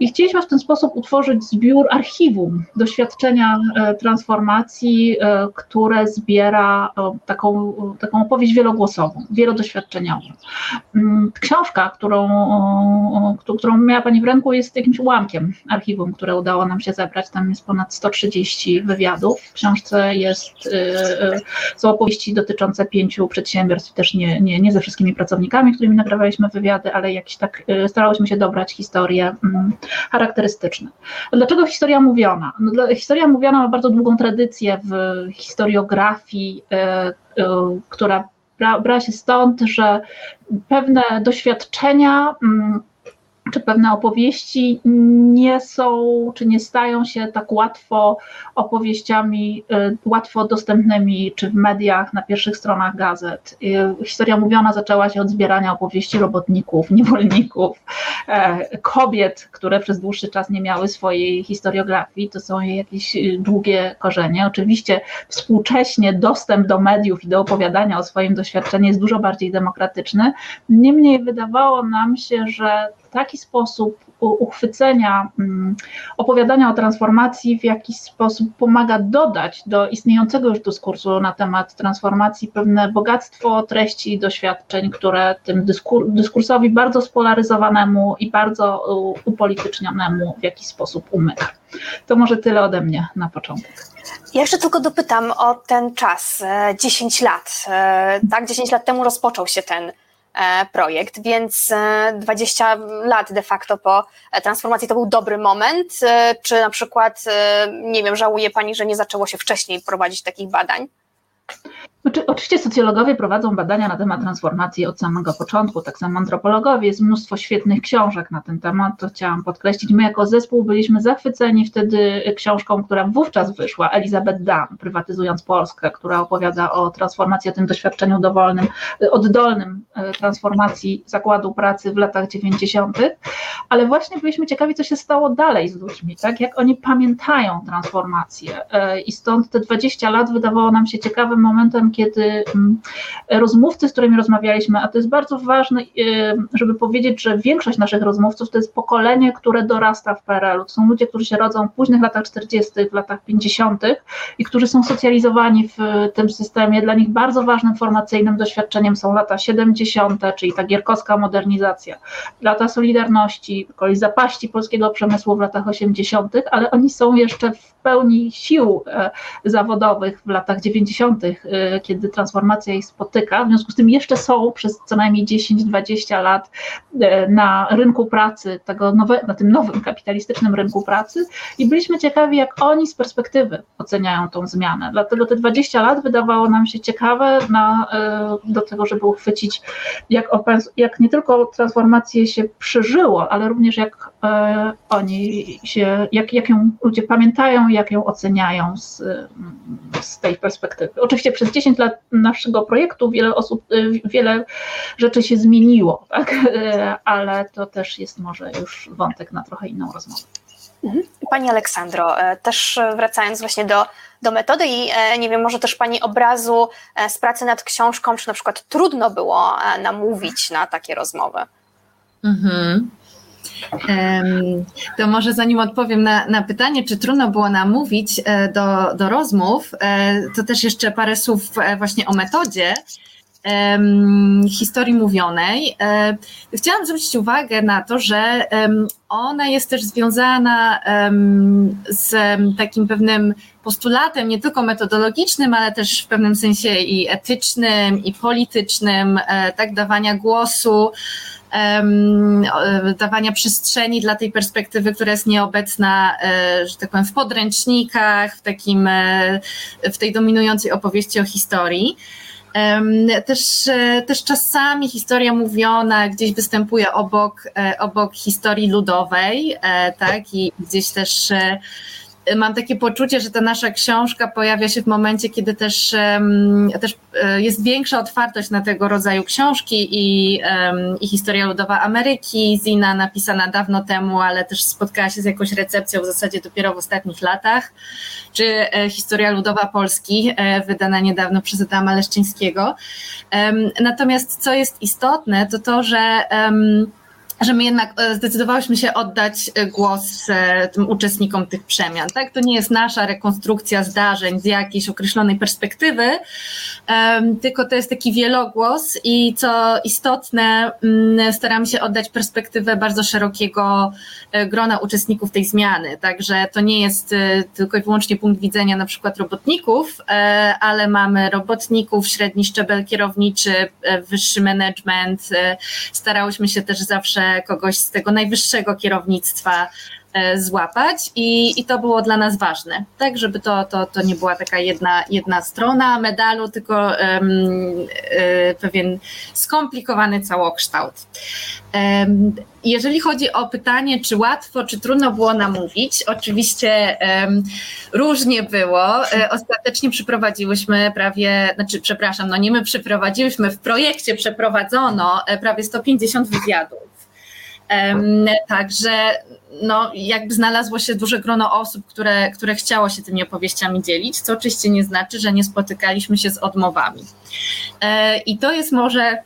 i chcieliśmy w ten sposób utworzyć zbiór archiwum doświadczenia e, transformacji, e, które zbiera e, taką, taką opowieść wielogłosową, wielodoświadczeniową. Mm, książka, którą, którą miała Pani w ręku, jest jakimś ułamkiem archiwum, które udało nam się zebrać. Tam jest ponad 130 wywiadów. W książce jest, są opowieści dotyczące pięciu przedsiębiorstw, też nie, nie, nie ze wszystkimi pracownikami, którymi nagrywaliśmy wywiady, ale jakieś tak y, starałyśmy się dobrać historie mm, charakterystyczne. Dlaczego historia mówiona? No, historia mówiona ma bardzo długą tradycję w historiografii, y, y, która brała się stąd, że pewne doświadczenia mm, czy pewne opowieści nie są, czy nie stają się tak łatwo opowieściami, y, łatwo dostępnymi, czy w mediach, na pierwszych stronach gazet. Y, historia mówiona zaczęła się od zbierania opowieści robotników, niewolników, kobiet, które przez dłuższy czas nie miały swojej historiografii, to są jakieś długie korzenie. Oczywiście współcześnie dostęp do mediów i do opowiadania o swoim doświadczeniu jest dużo bardziej demokratyczny. Niemniej wydawało nam się, że taki sposób uchwycenia mm, opowiadania o transformacji w jakiś sposób pomaga dodać do istniejącego już dyskursu na temat transformacji pewne bogactwo treści i doświadczeń, które tym dyskur dyskursowi bardzo spolaryzowanemu i bardzo upolitycznionemu w jakiś sposób umyka. To może tyle ode mnie na początek. Ja jeszcze tylko dopytam o ten czas, 10 e, lat. E, tak, 10 lat temu rozpoczął się ten projekt, więc 20 e, lat de facto po e, transformacji to był dobry moment. Czy na przykład, nie wiem, żałuje Pani, że nie zaczęło się wcześniej prowadzić takich badań? Znaczy, oczywiście socjologowie prowadzą badania na temat transformacji od samego początku, tak samo antropologowie, jest mnóstwo świetnych książek na ten temat, to chciałam podkreślić. My jako zespół byliśmy zachwyceni wtedy książką, która wówczas wyszła, Elizabeth Dunn, Prywatyzując Polskę, która opowiada o transformacji, o tym doświadczeniu dowolnym, oddolnym e, transformacji zakładu pracy w latach 90., ale właśnie byliśmy ciekawi, co się stało dalej z ludźmi, tak, jak oni pamiętają transformację e, i stąd te 20 lat wydawało nam się ciekawym momentem, kiedy mm, rozmówcy, z którymi rozmawialiśmy, a to jest bardzo ważne, y, żeby powiedzieć, że większość naszych rozmówców to jest pokolenie, które dorasta w PRL-u. To są ludzie, którzy się rodzą w późnych latach 40., w latach 50. i którzy są socjalizowani w tym systemie. Dla nich bardzo ważnym formacyjnym doświadczeniem są lata 70., czyli ta gierkowska modernizacja, lata Solidarności, kolej zapaści polskiego przemysłu w latach 80., ale oni są jeszcze w pełni sił e, zawodowych w latach 90., e, kiedy transformacja ich spotyka. W związku z tym jeszcze są przez co najmniej 10-20 lat e, na rynku pracy, tego nowe, na tym nowym kapitalistycznym rynku pracy i byliśmy ciekawi, jak oni z perspektywy oceniają tą zmianę. Dlatego te 20 lat wydawało nam się ciekawe na, do tego, żeby uchwycić, jak, jak nie tylko transformację się przeżyło, ale również jak oni się, jak, jak ją ludzie pamiętają, jak ją oceniają z, z tej perspektywy. Oczywiście przez 10 lat naszego projektu wiele osób, wiele rzeczy się zmieniło, tak? ale to też jest może już wątek na trochę inną rozmowę. Mhm. Pani Aleksandro, e, też wracając właśnie do, do metody i e, nie wiem, może też Pani obrazu e, z pracy nad książką, czy na przykład trudno było namówić na takie rozmowy? Mhm. To może zanim odpowiem na, na pytanie, czy trudno było namówić e, do, do rozmów, e, to też jeszcze parę słów e, właśnie o metodzie historii mówionej. Chciałam zwrócić uwagę na to, że ona jest też związana z takim pewnym postulatem, nie tylko metodologicznym, ale też w pewnym sensie i etycznym, i politycznym, tak, dawania głosu dawania przestrzeni dla tej perspektywy, która jest nieobecna, e, że tak powiem, w podręcznikach, w takim, e, w tej dominującej opowieści o historii. Też, e, też czasami historia mówiona gdzieś występuje obok, obok historii ludowej, tak, i gdzieś też mam takie poczucie, że ta nasza książka pojawia się w momencie, kiedy też, też e, jest większa otwartość na tego rodzaju książki i, i historia ludowa Ameryki, Zina napisana dawno temu, ale też spotkała się z jakąś recepcją w zasadzie dopiero w ostatnich latach, czy e, historia ludowa Polski, e, wydana niedawno przez Adama Leszczyńskiego. Natomiast co jest istotne, to to, że że my jednak e, zdecydowałyśmy się oddać e, głos e, tym uczestnikom tych przemian. Tak? To nie jest nasza rekonstrukcja zdarzeń z jakiejś określonej perspektywy, tylko to jest taki wielogłos i co istotne, mm, staramy się oddać perspektywę bardzo szerokiego grona uczestników tej zmiany. Także to nie jest tylko i wyłącznie punkt widzenia na przykład robotników, ale mamy robotników, średni szczebel kierowniczy, wyższy management. Starałyśmy się też zawsze kogoś z tego najwyższego kierownictwa e, złapać i, i to było dla nas ważne, tak, żeby to, to, to nie była taka jedna, jedna strona medalu, tylko um, pewien skomplikowany całokształt. Um, jeżeli chodzi o pytanie, czy łatwo, czy trudno było namówić, oczywiście um, różnie było. Ostatecznie przeprowadziłyśmy prawie, znaczy przepraszam, no nie my przeprowadziłyśmy, w projekcie przeprowadzono prawie 150 wywiadów Także no, jakby znalazło się duże grono osób, które, które chciało się tymi opowieściami dzielić, co oczywiście nie znaczy, że nie spotykaliśmy się z odmowami. E, I to jest może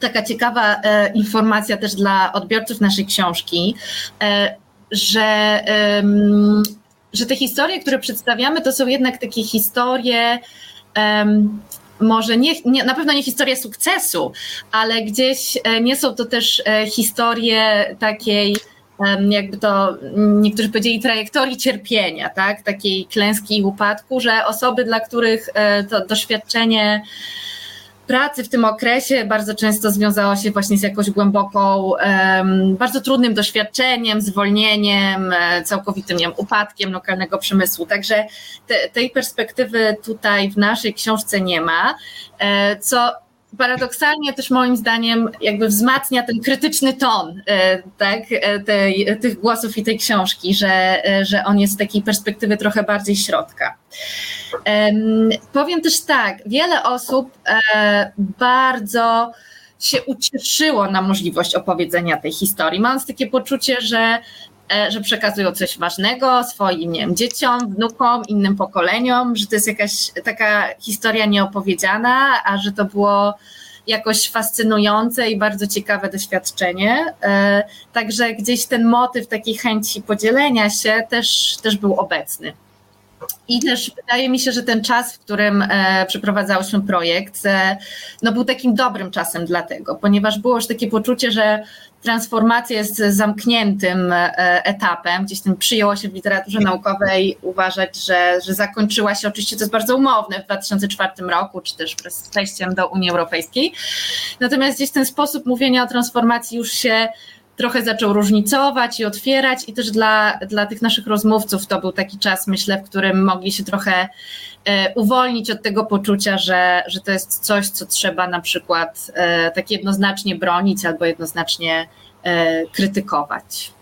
taka ciekawa e, informacja też dla odbiorców naszej książki, e, że, że te historie, które przedstawiamy, to są jednak takie historie może nie, nie, na pewno nie historie sukcesu, ale gdzieś nie są to też historie takiej jakby to niektórzy powiedzieli, trajektorii cierpienia, tak? takiej klęski i upadku, że osoby, dla których e, to doświadczenie pracy w tym okresie bardzo często związało się właśnie z jakąś głęboką, bardzo trudnym doświadczeniem, zwolnieniem, e, całkowitym wiem, upadkiem lokalnego przemysłu. Także te, tej perspektywy tutaj w naszej książce nie ma, e, co paradoksalnie też moim zdaniem jakby wzmacnia ten krytyczny ton e, tak, e, tej, tych głosów i tej książki, że, e, że on jest z takiej perspektywy trochę bardziej środka. Powiem też tak, wiele osób bardzo się ucieszyło na możliwość opowiedzenia tej historii, mając takie poczucie, że że przekazują coś ważnego swoim nie wiem, dzieciom, wnukom, innym pokoleniom, że to jest jakaś taka historia nieopowiedziana, a że to było jakoś fascynujące i bardzo ciekawe doświadczenie. E, także gdzieś ten motyw takiej chęci podzielenia się też, też był obecny. I też wydaje mi się, że ten czas, w którym e, przeprowadzałyśmy projekt, e, no był takim dobrym czasem dlatego, ponieważ było już takie poczucie, że transformacja jest zamkniętym e, etapem. Gdzieś tym przyjęło się w literaturze naukowej uważać, że, że zakończyła się, oczywiście to jest bardzo umowne, w 2004 roku, czy też z wejściem do Unii Europejskiej. Natomiast gdzieś ten sposób mówienia o transformacji już się trochę zaczął różnicować i otwierać i też dla, dla tych naszych rozmówców to był taki czas, myślę, w którym mogli się trochę e, uwolnić od tego poczucia, że, że to jest coś, co trzeba na przykład e, tak jednoznacznie bronić albo jednoznacznie e, krytykować.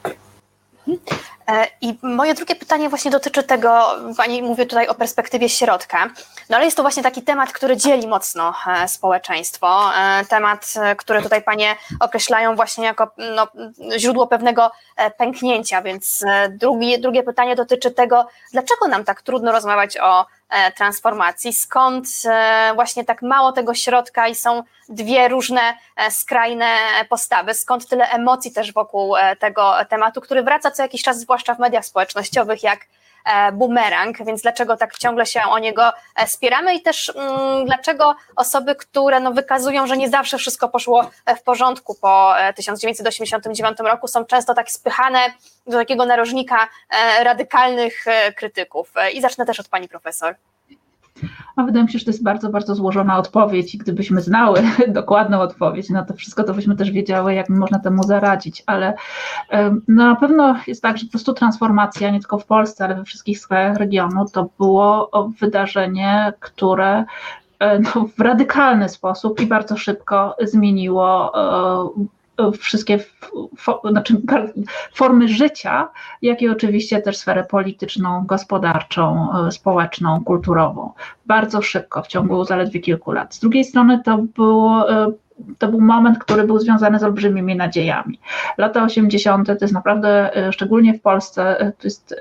E, I moje drugie pytanie właśnie dotyczy tego, Pani mówię tutaj o perspektywie środka, no ale jest to właśnie taki temat, który dzieli mocno e, społeczeństwo, e, temat, który tutaj Panie określają właśnie jako no, źródło pewnego pęknięcia, więc drugie, drugie pytanie dotyczy tego, dlaczego nam tak trudno rozmawiać o transformacji, skąd e, właśnie tak mało tego środka i są dwie różne e, skrajne postawy, skąd tyle emocji też wokół tego tematu, który wraca co jakiś czas, zwłaszcza w mediach społecznościowych, jak E, bumerang, więc dlaczego tak ciągle się o niego e, spieramy i też mm, dlaczego osoby, które no, wykazują, że nie zawsze wszystko poszło e, w porządku po 1989 roku, są często tak spychane do takiego narożnika radykalnych krytyków. I zacznę też od pani profesor. A wydaje mi się, że to jest bardzo, bardzo złożona odpowiedź i gdybyśmy znały dokładną odpowiedź na to wszystko, to byśmy też wiedziały, jak można temu zaradzić, ale no, na pewno jest tak, że po prostu transformacja nie tylko w Polsce, ale we wszystkich sferach regionu to było wydarzenie, które e, no, w radykalny sposób i bardzo szybko zmieniło wszystkie znaczy formy życia, jak i oczywiście też sferę polityczną, gospodarczą, e, społeczną, kulturową. Bardzo szybko, w ciągu zaledwie kilku lat. Z drugiej strony to e, to był moment, który był związany z olbrzymimi nadziejami. Lata 80. to jest naprawdę, e, szczególnie w Polsce, to jest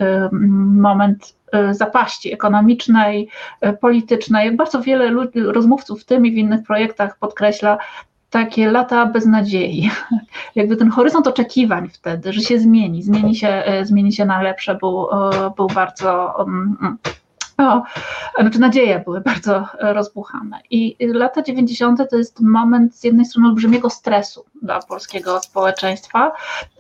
moment zapaści ekonomicznej, politycznej. Bardzo wiele ludzi, rozmówców w tym i w innych projektach podkreśla takie lata beznadziei. Jakby ten horyzont oczekiwań wtedy, że się zmieni, zmieni się, e, zmieni się na lepsze, był, e, był bardzo mm, mm, o, znaczy nadzieje były bardzo rozbuchane. I lata 90. to jest moment z jednej strony olbrzymiego stresu dla polskiego społeczeństwa,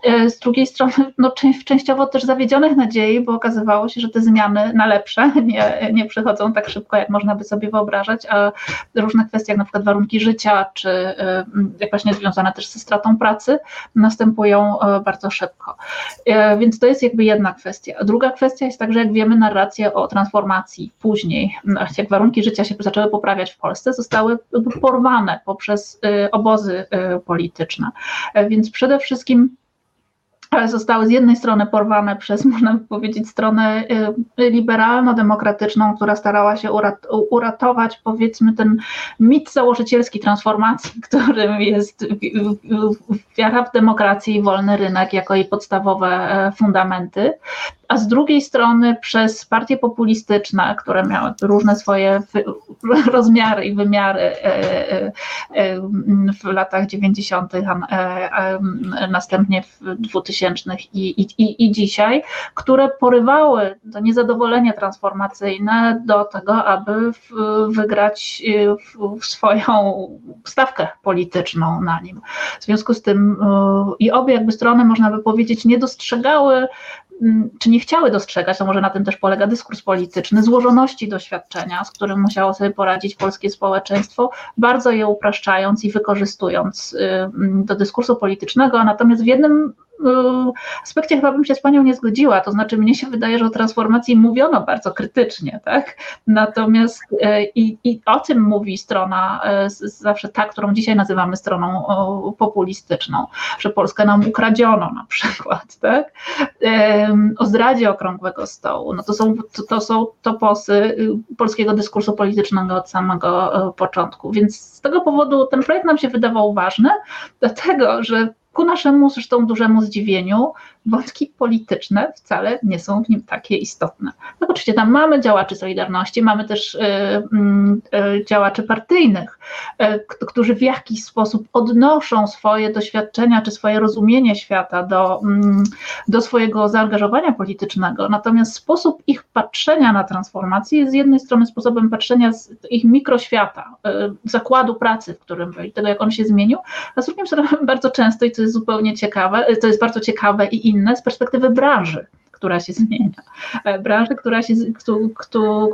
e, z drugiej strony no, częściowo też zawiedzionych nadziei, bo okazywało się, że te zmiany na lepsze nie, nie przychodzą tak szybko, jak można by sobie wyobrażać, a różne kwestie, jak na przykład warunki życia, czy e, jak właśnie związane też ze stratą pracy, następują e, bardzo szybko. Więc to jest jakby jedna kwestia. Druga kwestia jest także, jak wiemy, narracje o transformacji później, jak warunki życia się zaczęły poprawiać w Polsce, zostały porwane poprzez y, obozy y, polityczne. E, więc przede wszystkim ale zostały z jednej strony porwane przez, można powiedzieć, stronę y, liberalno-demokratyczną, która starała się uratować, powiedzmy, ten mit założycielski transformacji, którym jest wiara w demokrację i wolny rynek jako jej podstawowe e, fundamenty, a z drugiej strony przez partie populistyczne, które miały różne swoje rozmiary i wymiary e, e, w latach 90., następnie w 2000 i, i, i dzisiaj, które porywały to niezadowolenie transformacyjne do tego, aby wygrać swoją stawkę polityczną na nim. W związku z tym e, i obie jakby strony, można by powiedzieć, nie dostrzegały czy nie chciały dostrzegać, to może na tym też polega dyskurs polityczny, złożoności doświadczenia, z którym musiało sobie poradzić polskie społeczeństwo, bardzo je upraszczając i wykorzystując y, mm, do dyskursu politycznego, natomiast w jednym aspekcie chyba bym się z Panią nie zgodziła, to znaczy mnie się wydaje, że o transformacji mówiono bardzo krytycznie, tak? Natomiast y, i, i o tym mówi strona, y, zawsze ta, którą dzisiaj nazywamy stroną populistyczną, że Polskę nam ukradziono na przykład, tak? O zdradzie okrągłego stołu, no to są, to, to są toposy polskiego dyskursu politycznego od samego początku, więc z tego powodu ten projekt nam się wydawał ważny, dlatego, że ku naszemu zresztą dużemu zdziwieniu, wątki polityczne wcale nie są w nim takie istotne. No oczywiście tam mamy działaczy Solidarności, mamy też y, y, działaczy partyjnych, y, którzy w jakiś sposób odnoszą swoje doświadczenia czy swoje rozumienie świata do, mm, do swojego zaangażowania politycznego. Natomiast sposób ich patrzenia na transformację jest z jednej strony sposobem patrzenia z ich mikroświata, zakładu pracy, w którym byli, tego jak on się zmienił, a z drugiej strony bardzo często, i to jest zupełnie ciekawe, to jest bardzo ciekawe i inne z perspektywy branży która się zmienia. E, branży, która się,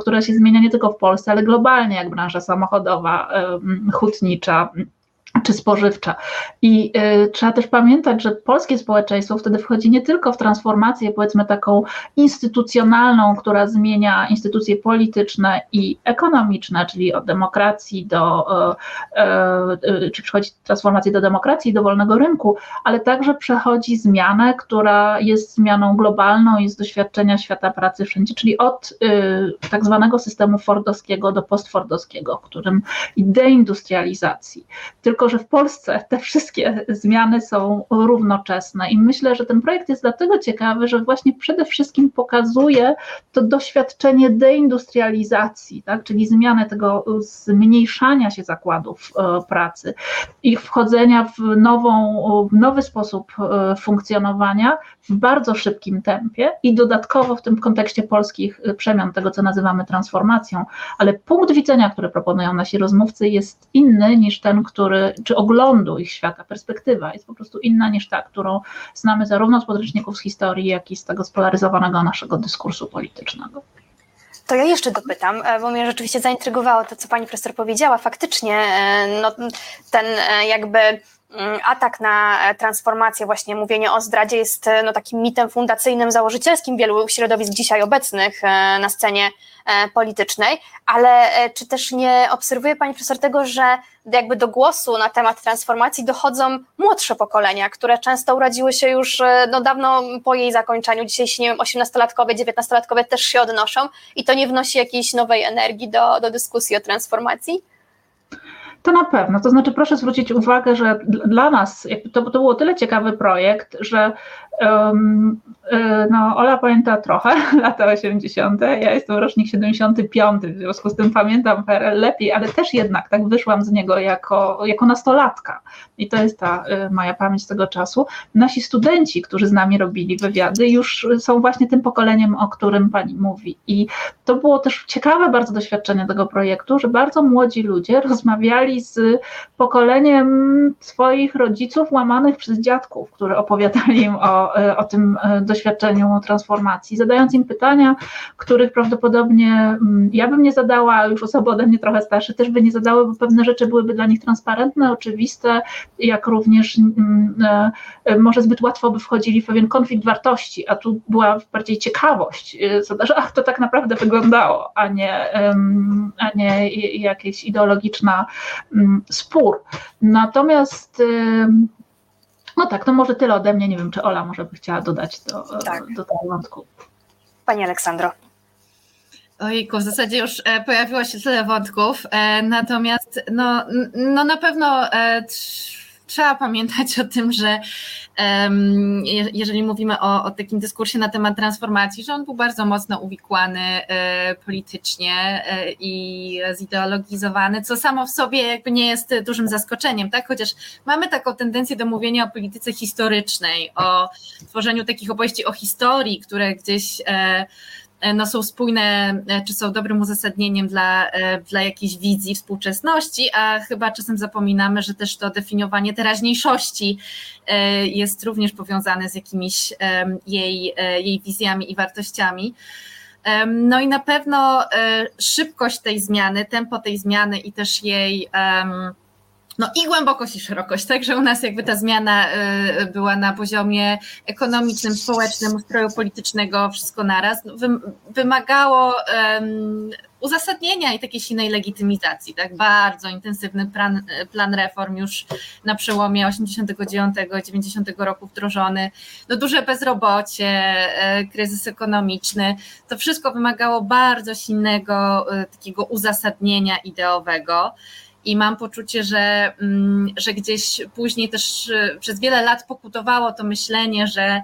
która się zmienia nie tylko w Polsce, ale globalnie, jak branża samochodowa, hutnicza, czy spożywcza. I y, trzeba też pamiętać, że polskie społeczeństwo wtedy wchodzi nie tylko w transformację, powiedzmy taką instytucjonalną, która zmienia instytucje polityczne i ekonomiczne, czyli od demokracji do, y, y, czy transformację do demokracji i do wolnego rynku, ale także przechodzi zmianę, która jest zmianą globalną i z doświadczenia świata pracy wszędzie, czyli od tak zwanego systemu fordowskiego do postfordowskiego, w którym i deindustrializacji. Tylko, że w Polsce te wszystkie zmiany są równoczesne i myślę, że ten projekt jest dlatego ciekawy, że właśnie przede wszystkim pokazuje to doświadczenie deindustrializacji, tak? czyli zmianę tego zmniejszania się zakładów e, pracy, ich wchodzenia w, nową, w nowy sposób e, funkcjonowania w bardzo szybkim tempie i dodatkowo w tym kontekście polskich przemian, tego co nazywamy transformacją, ale punkt widzenia, który proponują nasi rozmówcy jest inny niż ten, który czy oglądu ich świata, perspektywa jest po prostu inna niż ta, którą znamy zarówno z podręczników z historii, jak i z tego spolaryzowanego naszego dyskursu politycznego. To ja jeszcze dopytam, e, bo mnie rzeczywiście zaintrygowało to, co pani profesor powiedziała. Faktycznie e, no, ten e, jakby mm, atak na transformację, właśnie mówienie o zdradzie jest no, takim mitem fundacyjnym, założycielskim wielu środowisk dzisiaj obecnych na scenie politycznej, ale czy też nie obserwuje Pani profesor tego, że jakby do głosu na temat transformacji dochodzą młodsze pokolenia, które często urodziły się już e, no, dawno po jej zakończeniu, dzisiejsi, nie wiem, 18-latkowie, 19-latkowie też się odnoszą i to nie wnosi jakiejś nowej energii do, do dyskusji o transformacji? To na pewno. To znaczy, proszę zwrócić uwagę, że dla nas to, to był tyle ciekawy projekt, że no, Ola pamięta trochę lata 80., ja jestem rocznik 75, w związku z tym pamiętam PRL lepiej, ale też jednak tak wyszłam z niego jako, jako nastolatka. I to jest ta y, moja pamięć tego czasu. Nasi studenci, którzy z nami robili wywiady, już są właśnie tym pokoleniem, o którym pani mówi. I to było też ciekawe bardzo doświadczenie tego projektu, że bardzo młodzi ludzie rozmawiali z pokoleniem swoich rodziców łamanych przez dziadków, którzy opowiadali im o, y, o tym doświadczeniu doświadczeniu transformacji, zadając im pytania, których prawdopodobnie mm, ja bym nie zadała, a już osoby ode mnie trochę starsze też by nie zadały, bo pewne rzeczy byłyby dla nich transparentne, oczywiste, jak również mm, e, e, może zbyt łatwo by wchodzili w pewien konflikt wartości, a tu była bardziej ciekawość, e, że ach, to tak naprawdę wyglądało, a nie, a nie jakieś ideologiczna mm, spór. Natomiast No tak, to może tyle ode mnie. Nie wiem, czy Ola może by chciała dodać do, tak. do tego wątku. Pani Aleksandro. Ojku, w zasadzie już e, pojawiło się tyle wątków, e, natomiast no, no na pewno e, trzeba pamiętać o tym, że jeżeli mówimy o, o, takim dyskursie na temat transformacji, że on był bardzo mocno uwikłany politycznie i zideologizowany, co samo w sobie jakby nie jest dużym zaskoczeniem, tak? Chociaż mamy taką tendencję do mówienia o polityce historycznej, o tworzeniu takich opowieści o historii, które gdzieś E, no, są spójne, e, czy są dobrym uzasadnieniem dla, e, dla jakiejś wizji współczesności, a chyba czasem zapominamy, że też to definiowanie teraźniejszości jest również powiązane z jakimiś jej, jej wizjami i wartościami. No i na pewno szybkość tej zmiany, tempo tej zmiany i też jej no i głębokość i szerokość, także u nas jakby ta zmiana y, była na poziomie ekonomicznym, społecznym, ustroju politycznego, wszystko naraz, no, wymagało uzasadnienia i takiej silnej legitymizacji, tak, bardzo intensywny plan, plan reform już na przełomie 89-90 roku wdrożony, no duże bezrobocie, e, kryzys ekonomiczny, to wszystko wymagało bardzo silnego e, takiego uzasadnienia ideowego, i mam poczucie, że, mm, że gdzieś później też y, przez wiele lat pokutowało to myślenie, że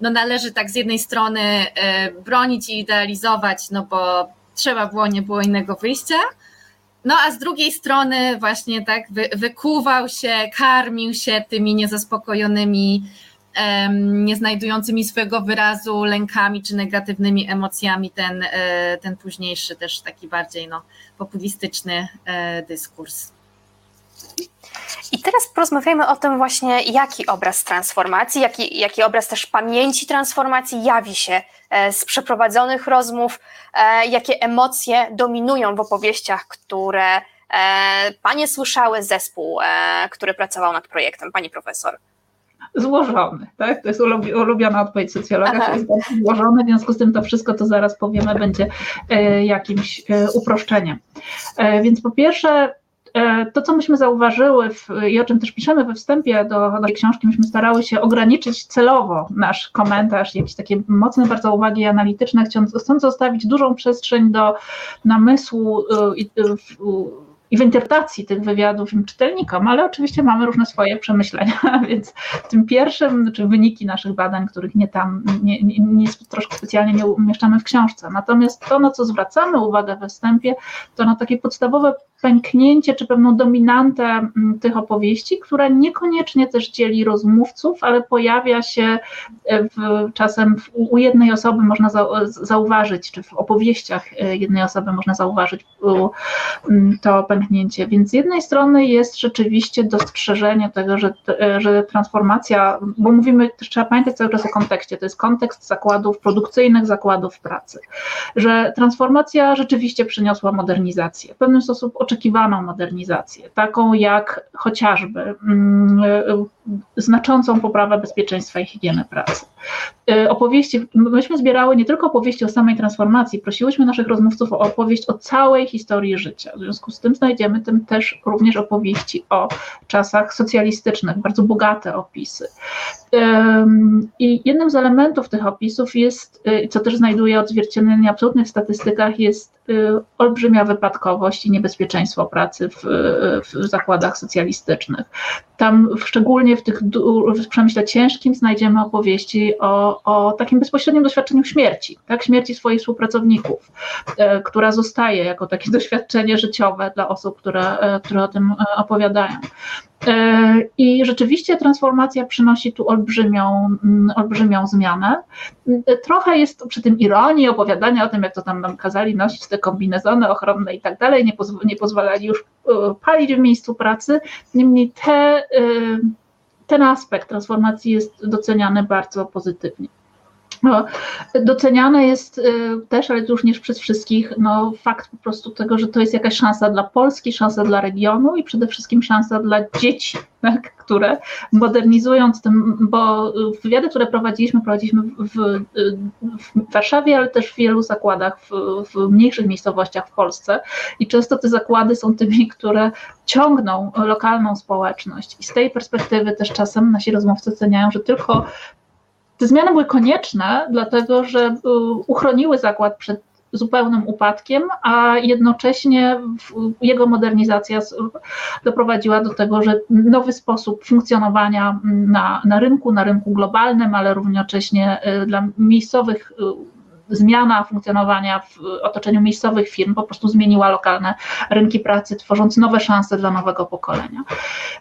no należy tak z jednej strony y, bronić i idealizować, no bo trzeba było, nie było innego wyjścia, no a z drugiej strony właśnie tak wy, wykuwał się, karmił się tymi niezaspokojonymi, nie znajdującymi swojego wyrazu lękami czy negatywnymi emocjami ten, e, ten późniejszy też taki bardziej no, populistyczny e, dyskurs. I teraz porozmawiajmy o tym właśnie, jaki obraz transformacji, jaki, jaki obraz też pamięci transformacji jawi się e, z przeprowadzonych rozmów, jakie emocje dominują w opowieściach, które Panie słyszały, zespół, który pracował nad projektem, Pani profesor złożony. Tak? To jest ulubiona odpowiedź socjologa, Aha. to jest bardzo złożony, w związku z tym to wszystko, co zaraz powiemy, będzie e, jakimś e, uproszczeniem. E, więc po pierwsze, to, co myśmy zauważyły w, i o czym też piszemy we wstępie do, do książki, myśmy starały się ograniczyć celowo nasz komentarz, jakieś takie mocne bardzo uwagi analityczne, chcąc, chcąc zostawić dużą przestrzeń do namysłu i i w interpretacji tych wywiadów czytelnikom, ale oczywiście mamy różne swoje przemyślenia, więc tym pierwszym, czy wyniki naszych badań, których nie tam, nie, nie, nie troszkę specjalnie nie umieszczamy w książce. Natomiast to, na co zwracamy uwagę we wstępie, to na takie podstawowe pęknięcie czy pewną dominantę mm, tych opowieści, która niekoniecznie też dzieli rozmówców, ale pojawia się e, w, czasem w, u jednej osoby można zauważyć, czy w opowieściach e, jednej osoby można zauważyć mm, to pęknięcie. Więc z jednej strony jest rzeczywiście dostrzeżenie tego, że, e, że transformacja, bo mówimy, trzeba pamiętać cały czas o kontekście, to jest kontekst zakładów produkcyjnych, zakładów pracy, że transformacja rzeczywiście przyniosła modernizację. W pewnym sposób oczekiwaną modernizację, taką jak chociażby mm, znaczącą poprawę bezpieczeństwa i higieny pracy. E, opowieści, myśmy zbierały nie tylko opowieści o samej transformacji, prosiłyśmy naszych rozmówców o opowieść o całej historii życia. W związku z tym znajdziemy tym też również opowieści o czasach socjalistycznych, bardzo bogate opisy. I jednym z elementów tych opisów jest, e, co też znajduje odzwierciedlenie w statystykach, jest olbrzymia wypadkowość i niebezpieczeństwo pracy w, w zakładach socjalistycznych. Tam szczególnie w tych, w przemyśle ciężkim znajdziemy opowieści o, o takim bezpośrednim doświadczeniu śmierci, tak, śmierci swoich współpracowników, e, która zostaje jako takie doświadczenie życiowe dla osób, które, e, które o tym opowiadają. E, I rzeczywiście transformacja przynosi tu olbrzymią, mm, olbrzymią zmianę. Trochę jest przy tym ironii opowiadania o tym, jak to tam nam kazali nosić te kombinezony ochronne i tak dalej, nie, pozw nie pozwalali już palić w miejscu pracy. Niemniej te, ten aspekt transformacji jest doceniany bardzo pozytywnie. No, doceniane jest y, też, ale również przez wszystkich, no, fakt po prostu tego, że to jest jakaś szansa dla Polski, szansa dla regionu i przede wszystkim szansa dla dzieci, tak, które modernizując tym, bo wywiady, które prowadziliśmy, prowadziliśmy w, w, Warszawie, ale też w wielu zakładach w, w mniejszych miejscowościach w Polsce. I często te zakłady są tymi, które ciągną lokalną społeczność. I z tej perspektywy też czasem nasi rozmówcy oceniają, że tylko te zmiany były konieczne, dlatego że y, uchroniły zakład przed zupełnym upadkiem, a jednocześnie jego modernizacja doprowadziła do tego, że nowy sposób funkcjonowania na, na rynku, na rynku globalnym, ale równocześnie y, dla miejscowych y, zmiana funkcjonowania w otoczeniu miejscowych firm po prostu zmieniła lokalne rynki pracy, tworząc nowe szanse dla nowego pokolenia.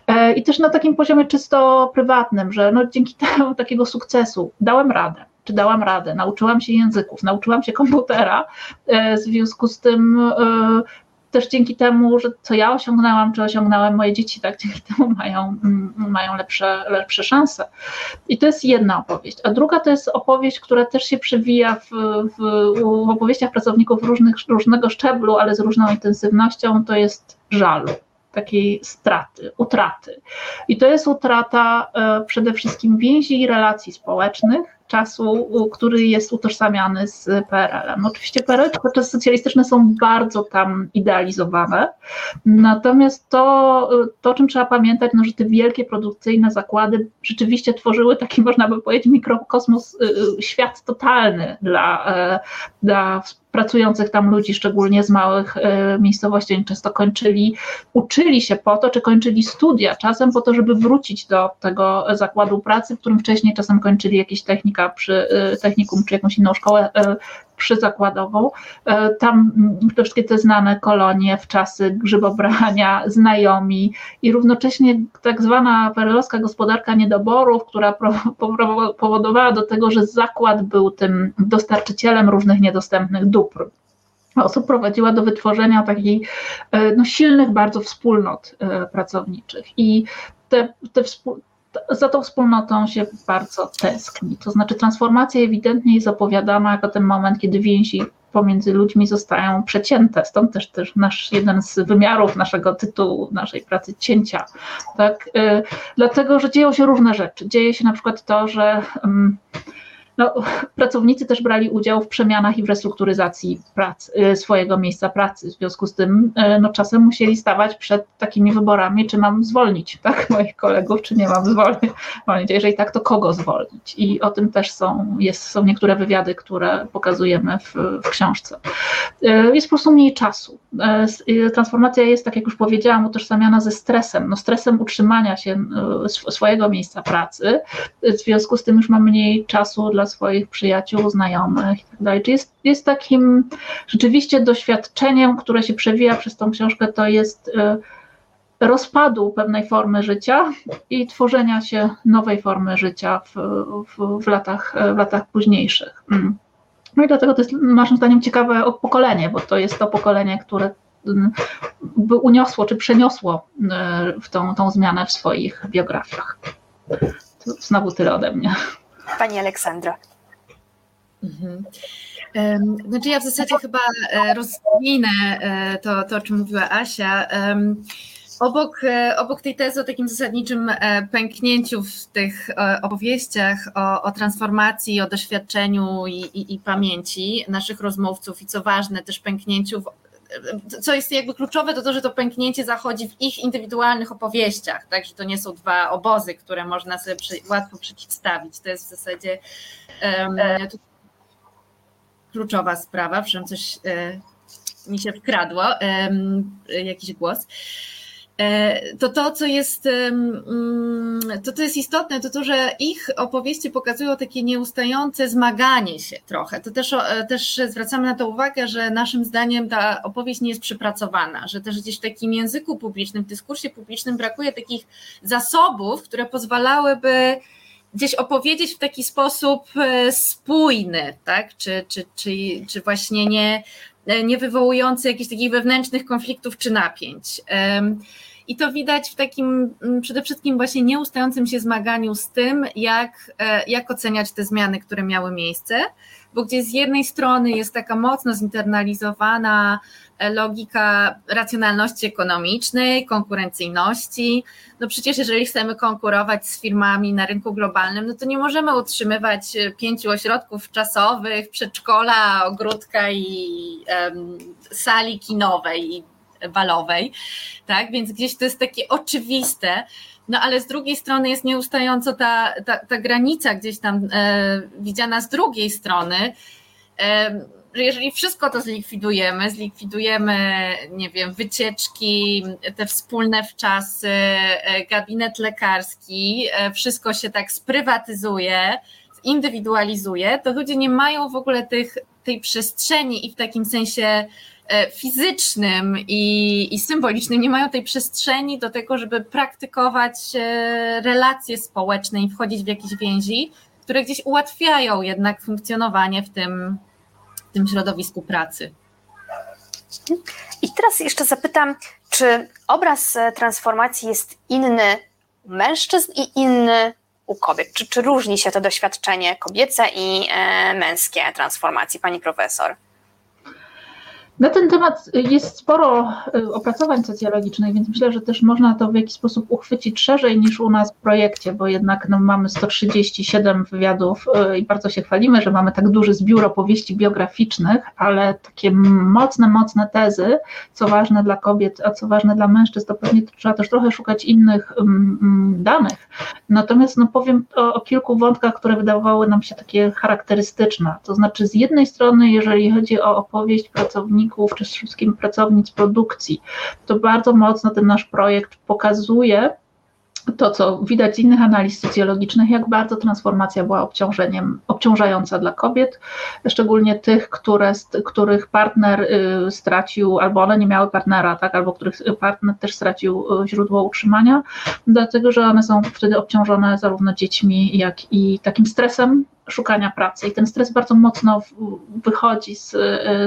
E, I też na takim poziomie czysto prywatnym, że no dzięki temu takiego sukcesu dałem radę czy dałam radę, nauczyłam się języków, nauczyłam się komputera, e, w związku z tym e, też dzięki temu, że co ja osiągnęłam, czy osiągnąłem moje dzieci, tak dzięki temu mają, mm, mają lepsze, lepsze szanse. I to jest jedna opowieść. A druga to jest opowieść, która też się przewija w, w, w opowieściach pracowników różnych, różnego szczeblu, ale z różną intensywnością, to jest żalu takiej straty, utraty. I to jest utrata e, przede wszystkim więzi i relacji społecznych, czasu, który jest utożsamiany z PRL-em. Oczywiście PRL, czasy socjalistyczne są bardzo tam idealizowane, natomiast to, to o czym trzeba pamiętać, no, że te wielkie produkcyjne zakłady rzeczywiście tworzyły taki, można by powiedzieć, mikrokosmos, y, y, świat totalny dla, e, dla pracujących tam ludzi, szczególnie z małych miejscowości, oni często kończyli, uczyli się po to, czy kończyli studia, czasem po to, żeby wrócić do tego zakładu pracy, w którym wcześniej czasem kończyli jakieś technika przy e, technikum, czy jakąś inną szkołę e, przyzakładową. Tam te wszystkie te znane kolonie w czasy grzybobrania, znajomi i równocześnie tak zwana perelowska gospodarka niedoborów, która powodowała do tego, że zakład był tym dostarczycielem różnych niedostępnych dóbr osób prowadziła do wytworzenia takich no, silnych bardzo wspólnot pracowniczych. I te, te za tą wspólnotą się bardzo tęskni. To znaczy, transformacja ewidentnie jest opowiadana jako ten moment, kiedy więzi pomiędzy ludźmi zostają przecięte. Stąd też, też nasz jeden z wymiarów naszego tytułu, naszej pracy cięcia. Tak? E, dlatego, że dzieją się różne rzeczy. Dzieje się na przykład to, że. No, pracownicy też brali udział w przemianach i w restrukturyzacji pracy, y, swojego miejsca pracy. W związku z tym y, no, czasem musieli stawać przed takimi wyborami, czy mam zwolnić tak, moich kolegów, czy nie mam zwolnić. Jeżeli tak, to kogo zwolnić? I o tym też są, jest, są niektóre wywiady, które pokazujemy w, w książce. Y, jest po prostu mniej czasu. Transformacja jest, tak jak już powiedziałam, utożsamiana ze stresem. No, stresem utrzymania się swojego miejsca pracy. W związku z tym już mam mniej czasu dla swoich przyjaciół, znajomych itd. Tak Czy jest, jest takim rzeczywiście doświadczeniem, które się przewija przez tą książkę, to jest e, rozpadu pewnej formy życia i tworzenia się nowej formy życia w, w, w latach, w latach późniejszych. Mm. No i dlatego to jest naszym zdaniem ciekawe pokolenie, bo to jest to pokolenie, które mm, by uniosło czy przeniosło e, w tą, tą zmianę w swoich biografiach. To znowu tyle ode mnie. Pani Aleksandra. Mhm. Znaczy ja w zasadzie chyba e, rozwinę e, to, to, o czym mówiła Asia. Obok, e, obok tej tezy o takim zasadniczym pęknięciu w tych opowieściach o, o transformacji, o doświadczeniu i, i, i, pamięci naszych rozmówców i co ważne też pęknięciu w co jest jakby kluczowe, to to, że to pęknięcie zachodzi w ich indywidualnych opowieściach, tak, że to nie są dwa obozy, które można sobie przy, łatwo przeciwstawić. To jest w zasadzie um, kluczowa sprawa, przynajmniej coś e, mi się wkradło, jakiś głos. E, to to, co jest, mm, to, co jest istotne, to to, że ich opowieści pokazują takie nieustające zmaganie się trochę. To też, e, też zwracamy na to uwagę, że naszym zdaniem ta opowieść nie jest przypracowana, że też gdzieś w takim języku publicznym, w dyskursie publicznym brakuje takich zasobów, które pozwalałyby gdzieś opowiedzieć w taki sposób e, spójny, tak? Czy, czy, czy, czy właśnie nie, nie wywołujący jakichś takich wewnętrznych konfliktów czy napięć. I to widać w takim mm, przede wszystkim właśnie nieustającym się zmaganiu z tym, jak, e, jak oceniać te zmiany, które miały miejsce, bo gdzie z jednej strony jest taka mocno zinternalizowana e, logika racjonalności ekonomicznej, konkurencyjności. No przecież jeżeli chcemy konkurować z firmami na rynku globalnym, no to nie możemy utrzymywać e, pięciu ośrodków czasowych, przedszkola, ogródka i um, sali kinowej i balowej, tak? Więc gdzieś to jest takie oczywiste, no ale z drugiej strony jest nieustająco ta, ta, ta granica gdzieś tam e, widziana z drugiej strony. E, jeżeli wszystko to zlikwidujemy, zlikwidujemy, nie wiem, wycieczki, te wspólne wczasy, e, gabinet lekarski, e, wszystko się tak sprywatyzuje, zindywidualizuje, to ludzie nie mają w ogóle tych, tej przestrzeni i w takim sensie fizycznym i, i symbolicznym nie mają tej przestrzeni do tego, żeby praktykować e, relacje społeczne i wchodzić w jakieś więzi, które gdzieś ułatwiają jednak funkcjonowanie w tym, w tym środowisku pracy. I teraz jeszcze zapytam, czy obraz e, transformacji jest inny u mężczyzn i inny u kobiet? Czy, czy różni się to doświadczenie kobiece i e, męskie transformacji, pani profesor? Na ten temat jest sporo y, opracowań socjologicznych, więc myślę, że też można to w jakiś sposób uchwycić szerzej niż u nas w projekcie, bo jednak no, mamy 137 wywiadów y, i bardzo się chwalimy, że mamy tak duży zbiór opowieści biograficznych, ale takie mocne, mocne tezy, co ważne dla kobiet, a co ważne dla mężczyzn, to pewnie trzeba też trochę szukać innych um, danych. Natomiast no, powiem o, o kilku wątkach, które wydawały nam się takie charakterystyczne. To znaczy, z jednej strony, jeżeli chodzi o opowieść pracowników, pracowników, czy wszystkim pracownic produkcji. To bardzo mocno ten nasz projekt pokazuje, to, co widać z innych analiz socjologicznych, jak bardzo transformacja była obciążeniem, obciążająca dla kobiet, szczególnie tych, które, których partner y, stracił, albo one nie miały partnera, tak, albo których partner też stracił y, źródło utrzymania, dlatego że one są wtedy obciążone zarówno dziećmi, jak i takim stresem szukania pracy. I ten stres bardzo mocno wychodzi z,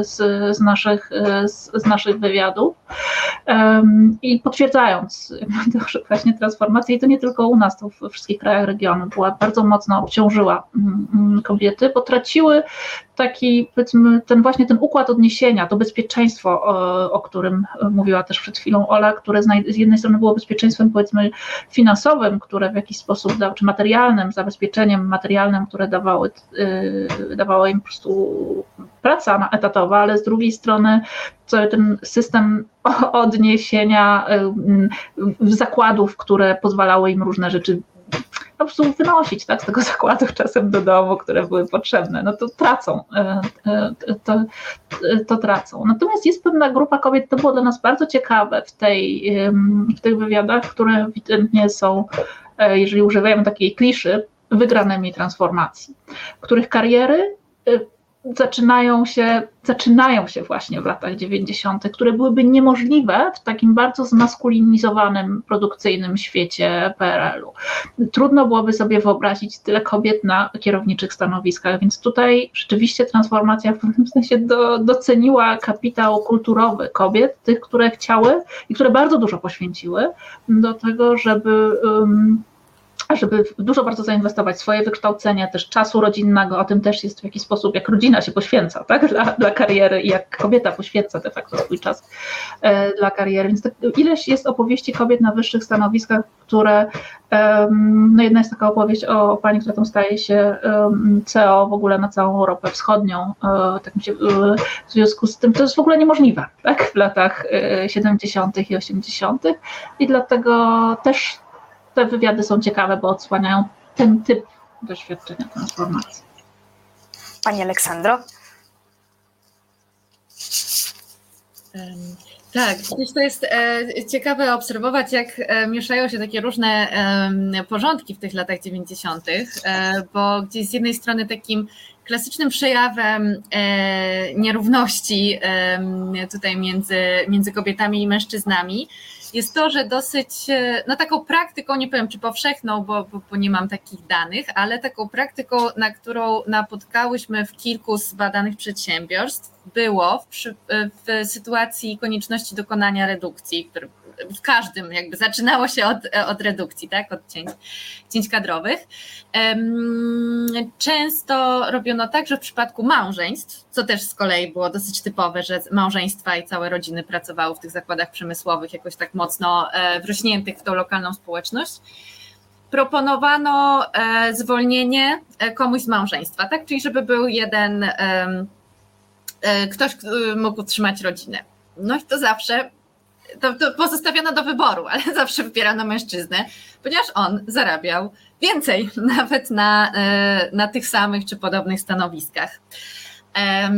z, z, naszych, z, z naszych wywiadów. Um, I potwierdzając właśnie transformację, i to nie tylko u nas, to w wszystkich krajach regionu, była bardzo mocno obciążyła um, kobiety, bo traciły taki, powiedzmy, ten właśnie ten układ odniesienia, to bezpieczeństwo, o, o którym mówiła też przed chwilą Ola, które z jednej strony było bezpieczeństwem, powiedzmy, finansowym, które w jakiś sposób, czy materialnym, zabezpieczeniem materialnym, które dawały, yy, dawały im po prostu praca etatowa, ale z drugiej strony cały ten system odniesienia zakładów, które pozwalały im różne rzeczy po prostu wynosić tak, z tego zakładu czasem do domu, które były potrzebne, no to tracą, e, e, to, e, to tracą. Natomiast jest pewna grupa kobiet, to było dla nas bardzo ciekawe w, tej, w tych wywiadach, które ewidentnie są, jeżeli używamy takiej kliszy, wygranymi transformacji, których kariery zaczynają się, zaczynają się właśnie w latach 90., które byłyby niemożliwe w takim bardzo zmaskulinizowanym, produkcyjnym świecie PRL-u. Trudno byłoby sobie wyobrazić tyle kobiet na kierowniczych stanowiskach, więc tutaj rzeczywiście transformacja w pewnym sensie do, doceniła kapitał kulturowy kobiet, tych, które chciały i które bardzo dużo poświęciły do tego, żeby. Um, żeby dużo bardzo zainwestować swoje wykształcenie, też czasu rodzinnego, o tym też jest w jakiś sposób, jak rodzina się poświęca tak, dla, dla kariery i jak kobieta poświęca de facto swój czas e, dla kariery. Więc ileś jest opowieści kobiet na wyższych stanowiskach, które, um, no jedna jest taka opowieść o, o pani, która tam staje się um, CEO w ogóle na całą Europę Wschodnią, e, tak się, e, w związku z tym to jest w ogóle niemożliwe tak, w latach 70. E, i 80. i dlatego też te wywiady są ciekawe, bo odsłaniają ten typ doświadczenia transformacji. Pani Aleksandro? Tak, to jest e, ciekawe obserwować, jak e, mieszają się takie różne porządki w tych latach 90., e, bo gdzieś z jednej strony takim klasycznym przejawem nierówności tutaj między, między kobietami i mężczyznami jest to, że dosyć, e, no taką praktyką, nie powiem czy powszechną, bo, bo, bo, nie mam takich danych, ale taką praktyką, na którą napotkałyśmy w kilku z badanych przedsiębiorstw, było w, w sytuacji konieczności dokonania redukcji, w każdym jakby zaczynało się od, od redukcji, tak, od cięć, cięć kadrowych. Często robiono tak, że w przypadku małżeństw, co też z kolei było dosyć typowe, że małżeństwa i całe rodziny pracowały w tych zakładach przemysłowych jakoś tak mocno e, wrośniętych w tą lokalną społeczność, proponowano e, zwolnienie e, komuś z małżeństwa, tak? Czyli żeby był jeden, ktoś mógł utrzymać rodzinę. No i to zawsze to, to pozostawiono do wyboru, ale zawsze wybierano mężczyznę, ponieważ on zarabiał więcej, nawet na, na tych samych czy podobnych stanowiskach.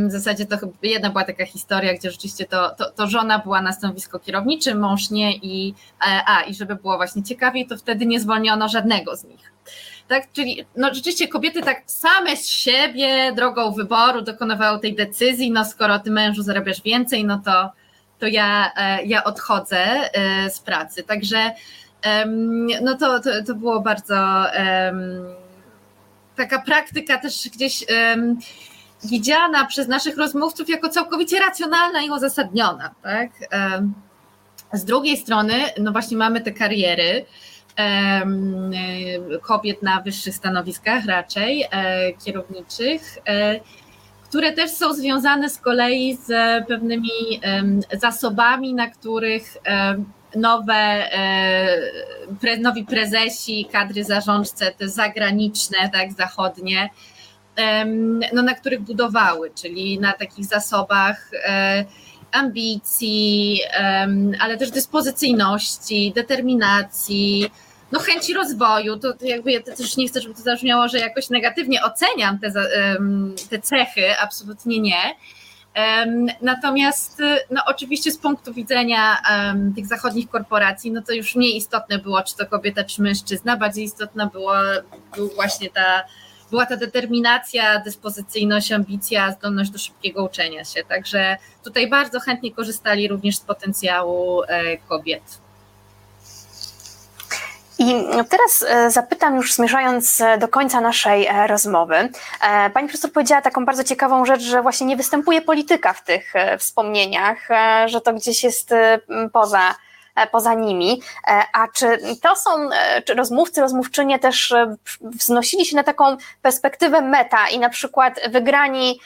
W zasadzie to jedna była taka historia, gdzie rzeczywiście to, to, to, żona była na stanowisko kierowniczym, mąż nie i, e, a, i żeby było właśnie ciekawiej, to wtedy nie zwolniono żadnego z nich. Tak, czyli no rzeczywiście kobiety tak same z siebie drogą wyboru dokonywały tej decyzji, no skoro ty mężu zarabiasz więcej, no to, to ja, e, ja odchodzę e, z pracy. Także no to, to, to było bardzo taka praktyka też gdzieś widziana przez naszych rozmówców jako całkowicie racjonalna i uzasadniona. Tak? Z drugiej strony, no właśnie mamy te kariery kobiet na wyższych stanowiskach raczej, e, kierowniczych, które też są związane z kolei z pewnymi zasobami, na których nowe, e, nowi prezesi, kadry zarządcze, te zagraniczne, tak, zachodnie, no, na których budowały, czyli na takich zasobach e, ambicji, ale też dyspozycyjności, determinacji, no chęci rozwoju, to jakby ja też nie chcę, żeby to zabrzmiało, że jakoś negatywnie oceniam te, te cechy, absolutnie nie. Natomiast no oczywiście z punktu widzenia tych zachodnich korporacji, no to już mniej istotne było, czy to kobieta, czy mężczyzna, bardziej istotna była, był właśnie ta była ta determinacja, dyspozycyjność, ambicja, zdolność do szybkiego uczenia się. Także tutaj bardzo chętnie korzystali również z potencjału e, kobiet. I teraz e, zapytam, już zmierzając do końca naszej e, rozmowy. Pani profesor powiedziała taką bardzo ciekawą rzecz, że właśnie nie występuje polityka w tych wspomnieniach, że to gdzieś jest poza E, poza nimi. E, a czy to są, e, czy rozmówcy, rozmówczynie też wznosili się na taką perspektywę meta i na przykład wygrani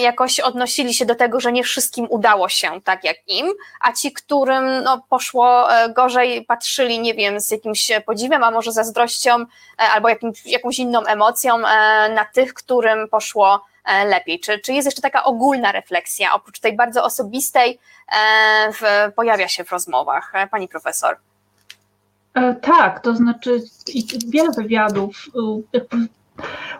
jakoś odnosili się do tego, że nie wszystkim udało się tak jak im, a ci, którym no, poszło gorzej, patrzyli, nie wiem, z jakimś podziwem, a może zazdrością albo jakimś, jakąś inną emocją na tych, którym poszło E, lepiej? Czy, czy jest jeszcze taka ogólna refleksja, oprócz tej bardzo osobistej, e, w, pojawia się w rozmowach? E, pani profesor. Tak, to znaczy wiele wywiadów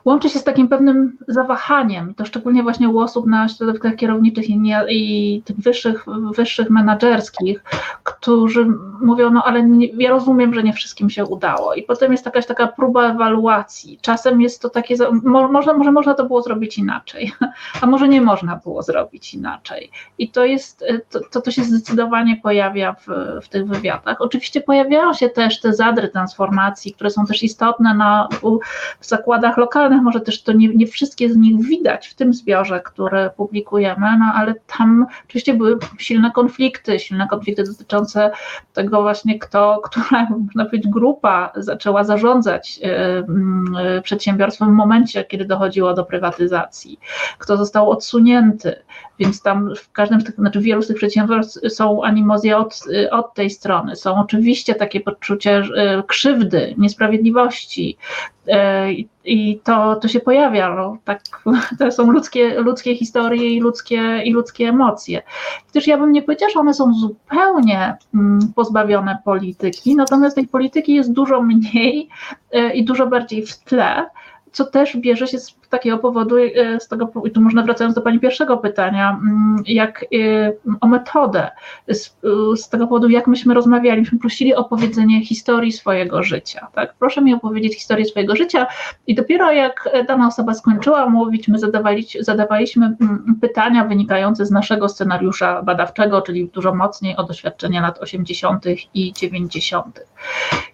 łączy się z takim pewnym zawahaniem, to szczególnie właśnie u osób na środowiskach kierowniczych i, i tych wyższych, wyższych menadżerskich, którzy mówią, no ale nie, ja rozumiem, że nie wszystkim się udało i potem jest jakaś taka próba ewaluacji. Czasem jest to takie, mo, można, może można to było zrobić inaczej, a może nie można było zrobić inaczej. I to jest, to, to, to się zdecydowanie pojawia w, w tych wywiadach. Oczywiście pojawiają się też te zadry transformacji, które są też istotne na, w zakładach lokalnych, może też to nie, nie wszystkie z nich widać w tym zbiorze, który publikujemy, no ale tam oczywiście były silne konflikty, silne konflikty dotyczące tego właśnie, kto, która, można powiedzieć, grupa zaczęła zarządzać e, e, przedsiębiorstwem w momencie, kiedy dochodziło do prywatyzacji, kto został odsunięty, więc tam w każdym z tych, znaczy wielu z tych przedsiębiorstw są animozje od, od tej strony. Są oczywiście takie poczucie e, krzywdy, niesprawiedliwości, i to, to się pojawia. No, tak, to są ludzkie, ludzkie historie i ludzkie, i ludzkie emocje. Też ja bym nie powiedziała, że one są zupełnie mm, pozbawione polityki, natomiast tej polityki jest dużo mniej e, i dużo bardziej w tle co też bierze się z takiego powodu, e, z tego, i tu można wracając do Pani pierwszego pytania, mm, jak e, o metodę, z, z, tego powodu, jak myśmy rozmawiali, myśmy prosili o powiedzenie historii swojego życia. Tak? Proszę mi opowiedzieć historię swojego życia i dopiero jak dana osoba skończyła mówić, my zadawali, zadawaliśmy mm, pytania wynikające z naszego scenariusza badawczego, czyli dużo mocniej o doświadczenia lat 80. i 90.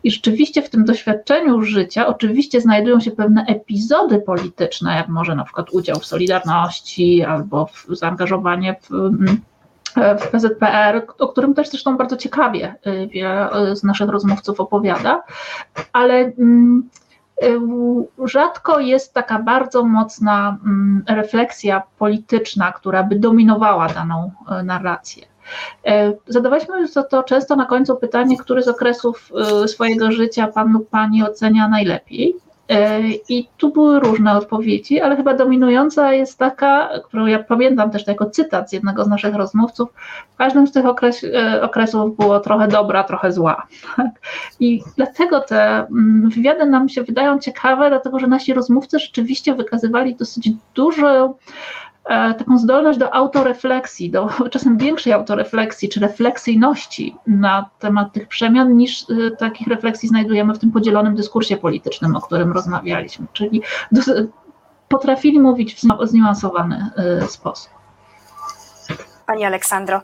I rzeczywiście w tym doświadczeniu życia oczywiście znajdują się pewne epizody polityczne, jak może na przykład udział w Solidarności albo w zaangażowanie w, w PZPR, o którym też zresztą bardzo ciekawie wiele z naszych rozmówców opowiada, ale mm, rzadko jest taka bardzo mocna mm, refleksja polityczna, która by dominowała daną narrację. Zadawaliśmy za to często na końcu pytanie, który z okresów swojego życia pan lub pani ocenia najlepiej. E, I tu były różne odpowiedzi, ale chyba dominująca jest taka, którą ja pamiętam też jako cytat z jednego z naszych rozmówców. W każdym z tych okres, e, okresów było trochę dobra, trochę zła. I dlatego te mm, wywiady nam się wydają ciekawe, dlatego że nasi rozmówcy rzeczywiście wykazywali dosyć dużo taką zdolność do autorefleksji, do czasem większej autorefleksji czy refleksyjności na temat tych przemian, niż e, takich refleksji znajdujemy w tym podzielonym dyskursie politycznym, o którym rozmawialiśmy. Czyli potrafili mówić w zniuansowany e, sposób. Pani Aleksandro.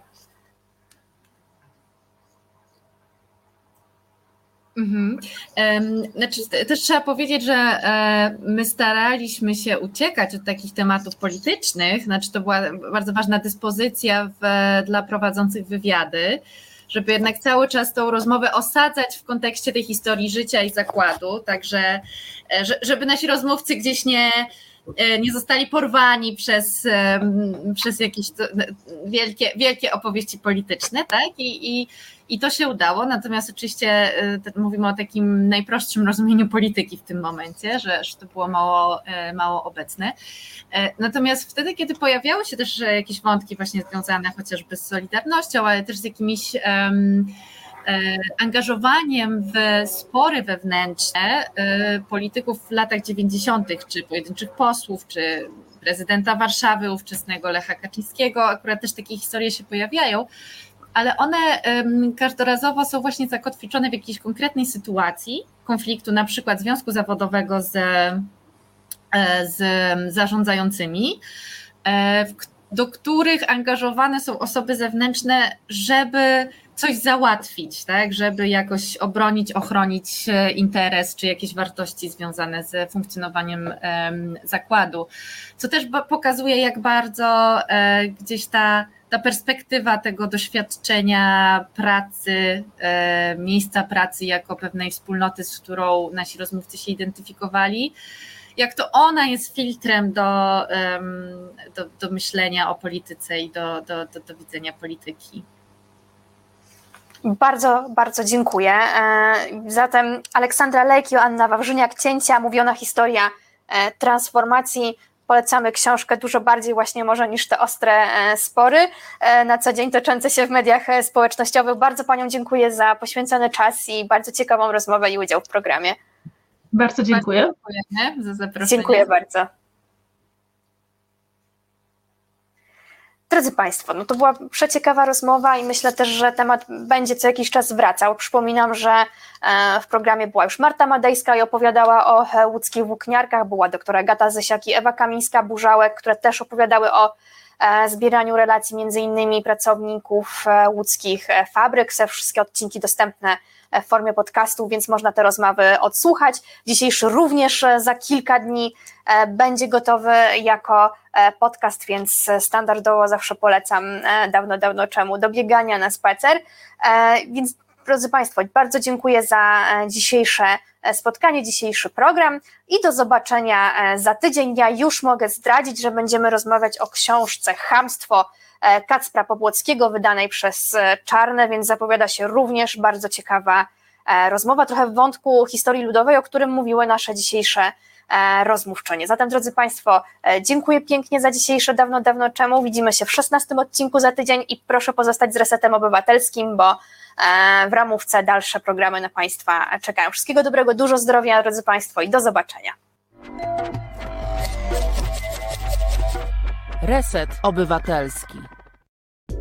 Mhm. Znaczy, też trzeba powiedzieć, że e, my staraliśmy się uciekać od takich tematów politycznych, znaczy to była bardzo ważna dyspozycja w, dla prowadzących wywiady, żeby jednak cały czas tą rozmowę osadzać w kontekście tej historii życia i zakładu, także e, żeby nasi rozmówcy gdzieś nie, e, nie zostali porwani przez, przez jakieś wielkie, wielkie opowieści polityczne, tak? I, i i to się udało, natomiast oczywiście y, mówimy o takim najprostszym rozumieniu polityki w tym momencie, że, to było mało, y, mało obecne. Y, natomiast wtedy, kiedy pojawiały się też jakieś wątki właśnie związane chociażby z Solidarnością, ale też z jakimiś um, angażowaniem w spory wewnętrzne polityków w latach 90., czy pojedynczych posłów, czy prezydenta Warszawy, ówczesnego Lecha Kaczyńskiego, akurat też takie historie się pojawiają, ale one każdorazowo są właśnie zakotwiczone w jakiejś konkretnej sytuacji konfliktu, na przykład związku zawodowego z, e, z zarządzającymi, e, do których angażowane są osoby zewnętrzne, żeby coś załatwić, tak, żeby jakoś obronić, ochronić e, interes czy jakieś wartości związane z funkcjonowaniem zakładu. Co też pokazuje, jak bardzo gdzieś ta ta perspektywa tego doświadczenia pracy, e, miejsca pracy jako pewnej wspólnoty, z którą nasi rozmówcy się identyfikowali, jak to ona jest filtrem do, do, do myślenia o polityce i do, do, do, do widzenia polityki. Bardzo, bardzo dziękuję. E, zatem Aleksandra Lejk, Joanna Wawrzyniak-Cięcia, mówiona historia e, transformacji polecamy książkę dużo bardziej właśnie może niż te ostre e, spory e, na co dzień toczące się w mediach e, społecznościowych. Bardzo Paniom dziękuję za poświęcony czas i bardzo ciekawą rozmowę i udział w programie. Bardzo dziękuję. Bardzo dziękuję za zaproszenie. Dziękuję bardzo. Drodzy Państwo, no to była przeciekawa rozmowa i myślę też, że temat będzie co jakiś czas wracał. Przypominam, że e, w programie była już Marta Madejska i opowiadała o e, łódzkich włókniarkach, była doktora Gata Zysiak i Ewa Kamińska-Burzałek, które też opowiadały o e, zbieraniu relacji między innymi pracowników łódzkich fabryk. Te wszystkie odcinki dostępne w formie podcastu, więc można te rozmowy odsłuchać. Dzisiejszy również za kilka dni e, będzie gotowy jako e, podcast, więc standardowo zawsze polecam e, dawno, dawno czemu do biegania na spacer. Więc drodzy Państwo, bardzo dziękuję za dzisiejsze spotkanie, dzisiejszy program i do zobaczenia za tydzień. Ja już mogę zdradzić, że będziemy rozmawiać o książce Hamstwo E, Kacpra Pobłockiego, wydanej przez e, Czarne, więc zapowiada się również bardzo ciekawa e, rozmowa, trochę w wątku historii ludowej, o którym mówiły nasze dzisiejsze rozmówczenie. Zatem, drodzy Państwo, dziękuję pięknie za dzisiejsze dawno, dawno czemu. Widzimy się w 16 odcinku za tydzień i proszę pozostać z Resetem Obywatelskim, bo w ramówce dalsze programy na Państwa czekają. Wszystkiego dobrego, dużo zdrowia, drodzy Państwo, i do zobaczenia. Reset Obywatelski.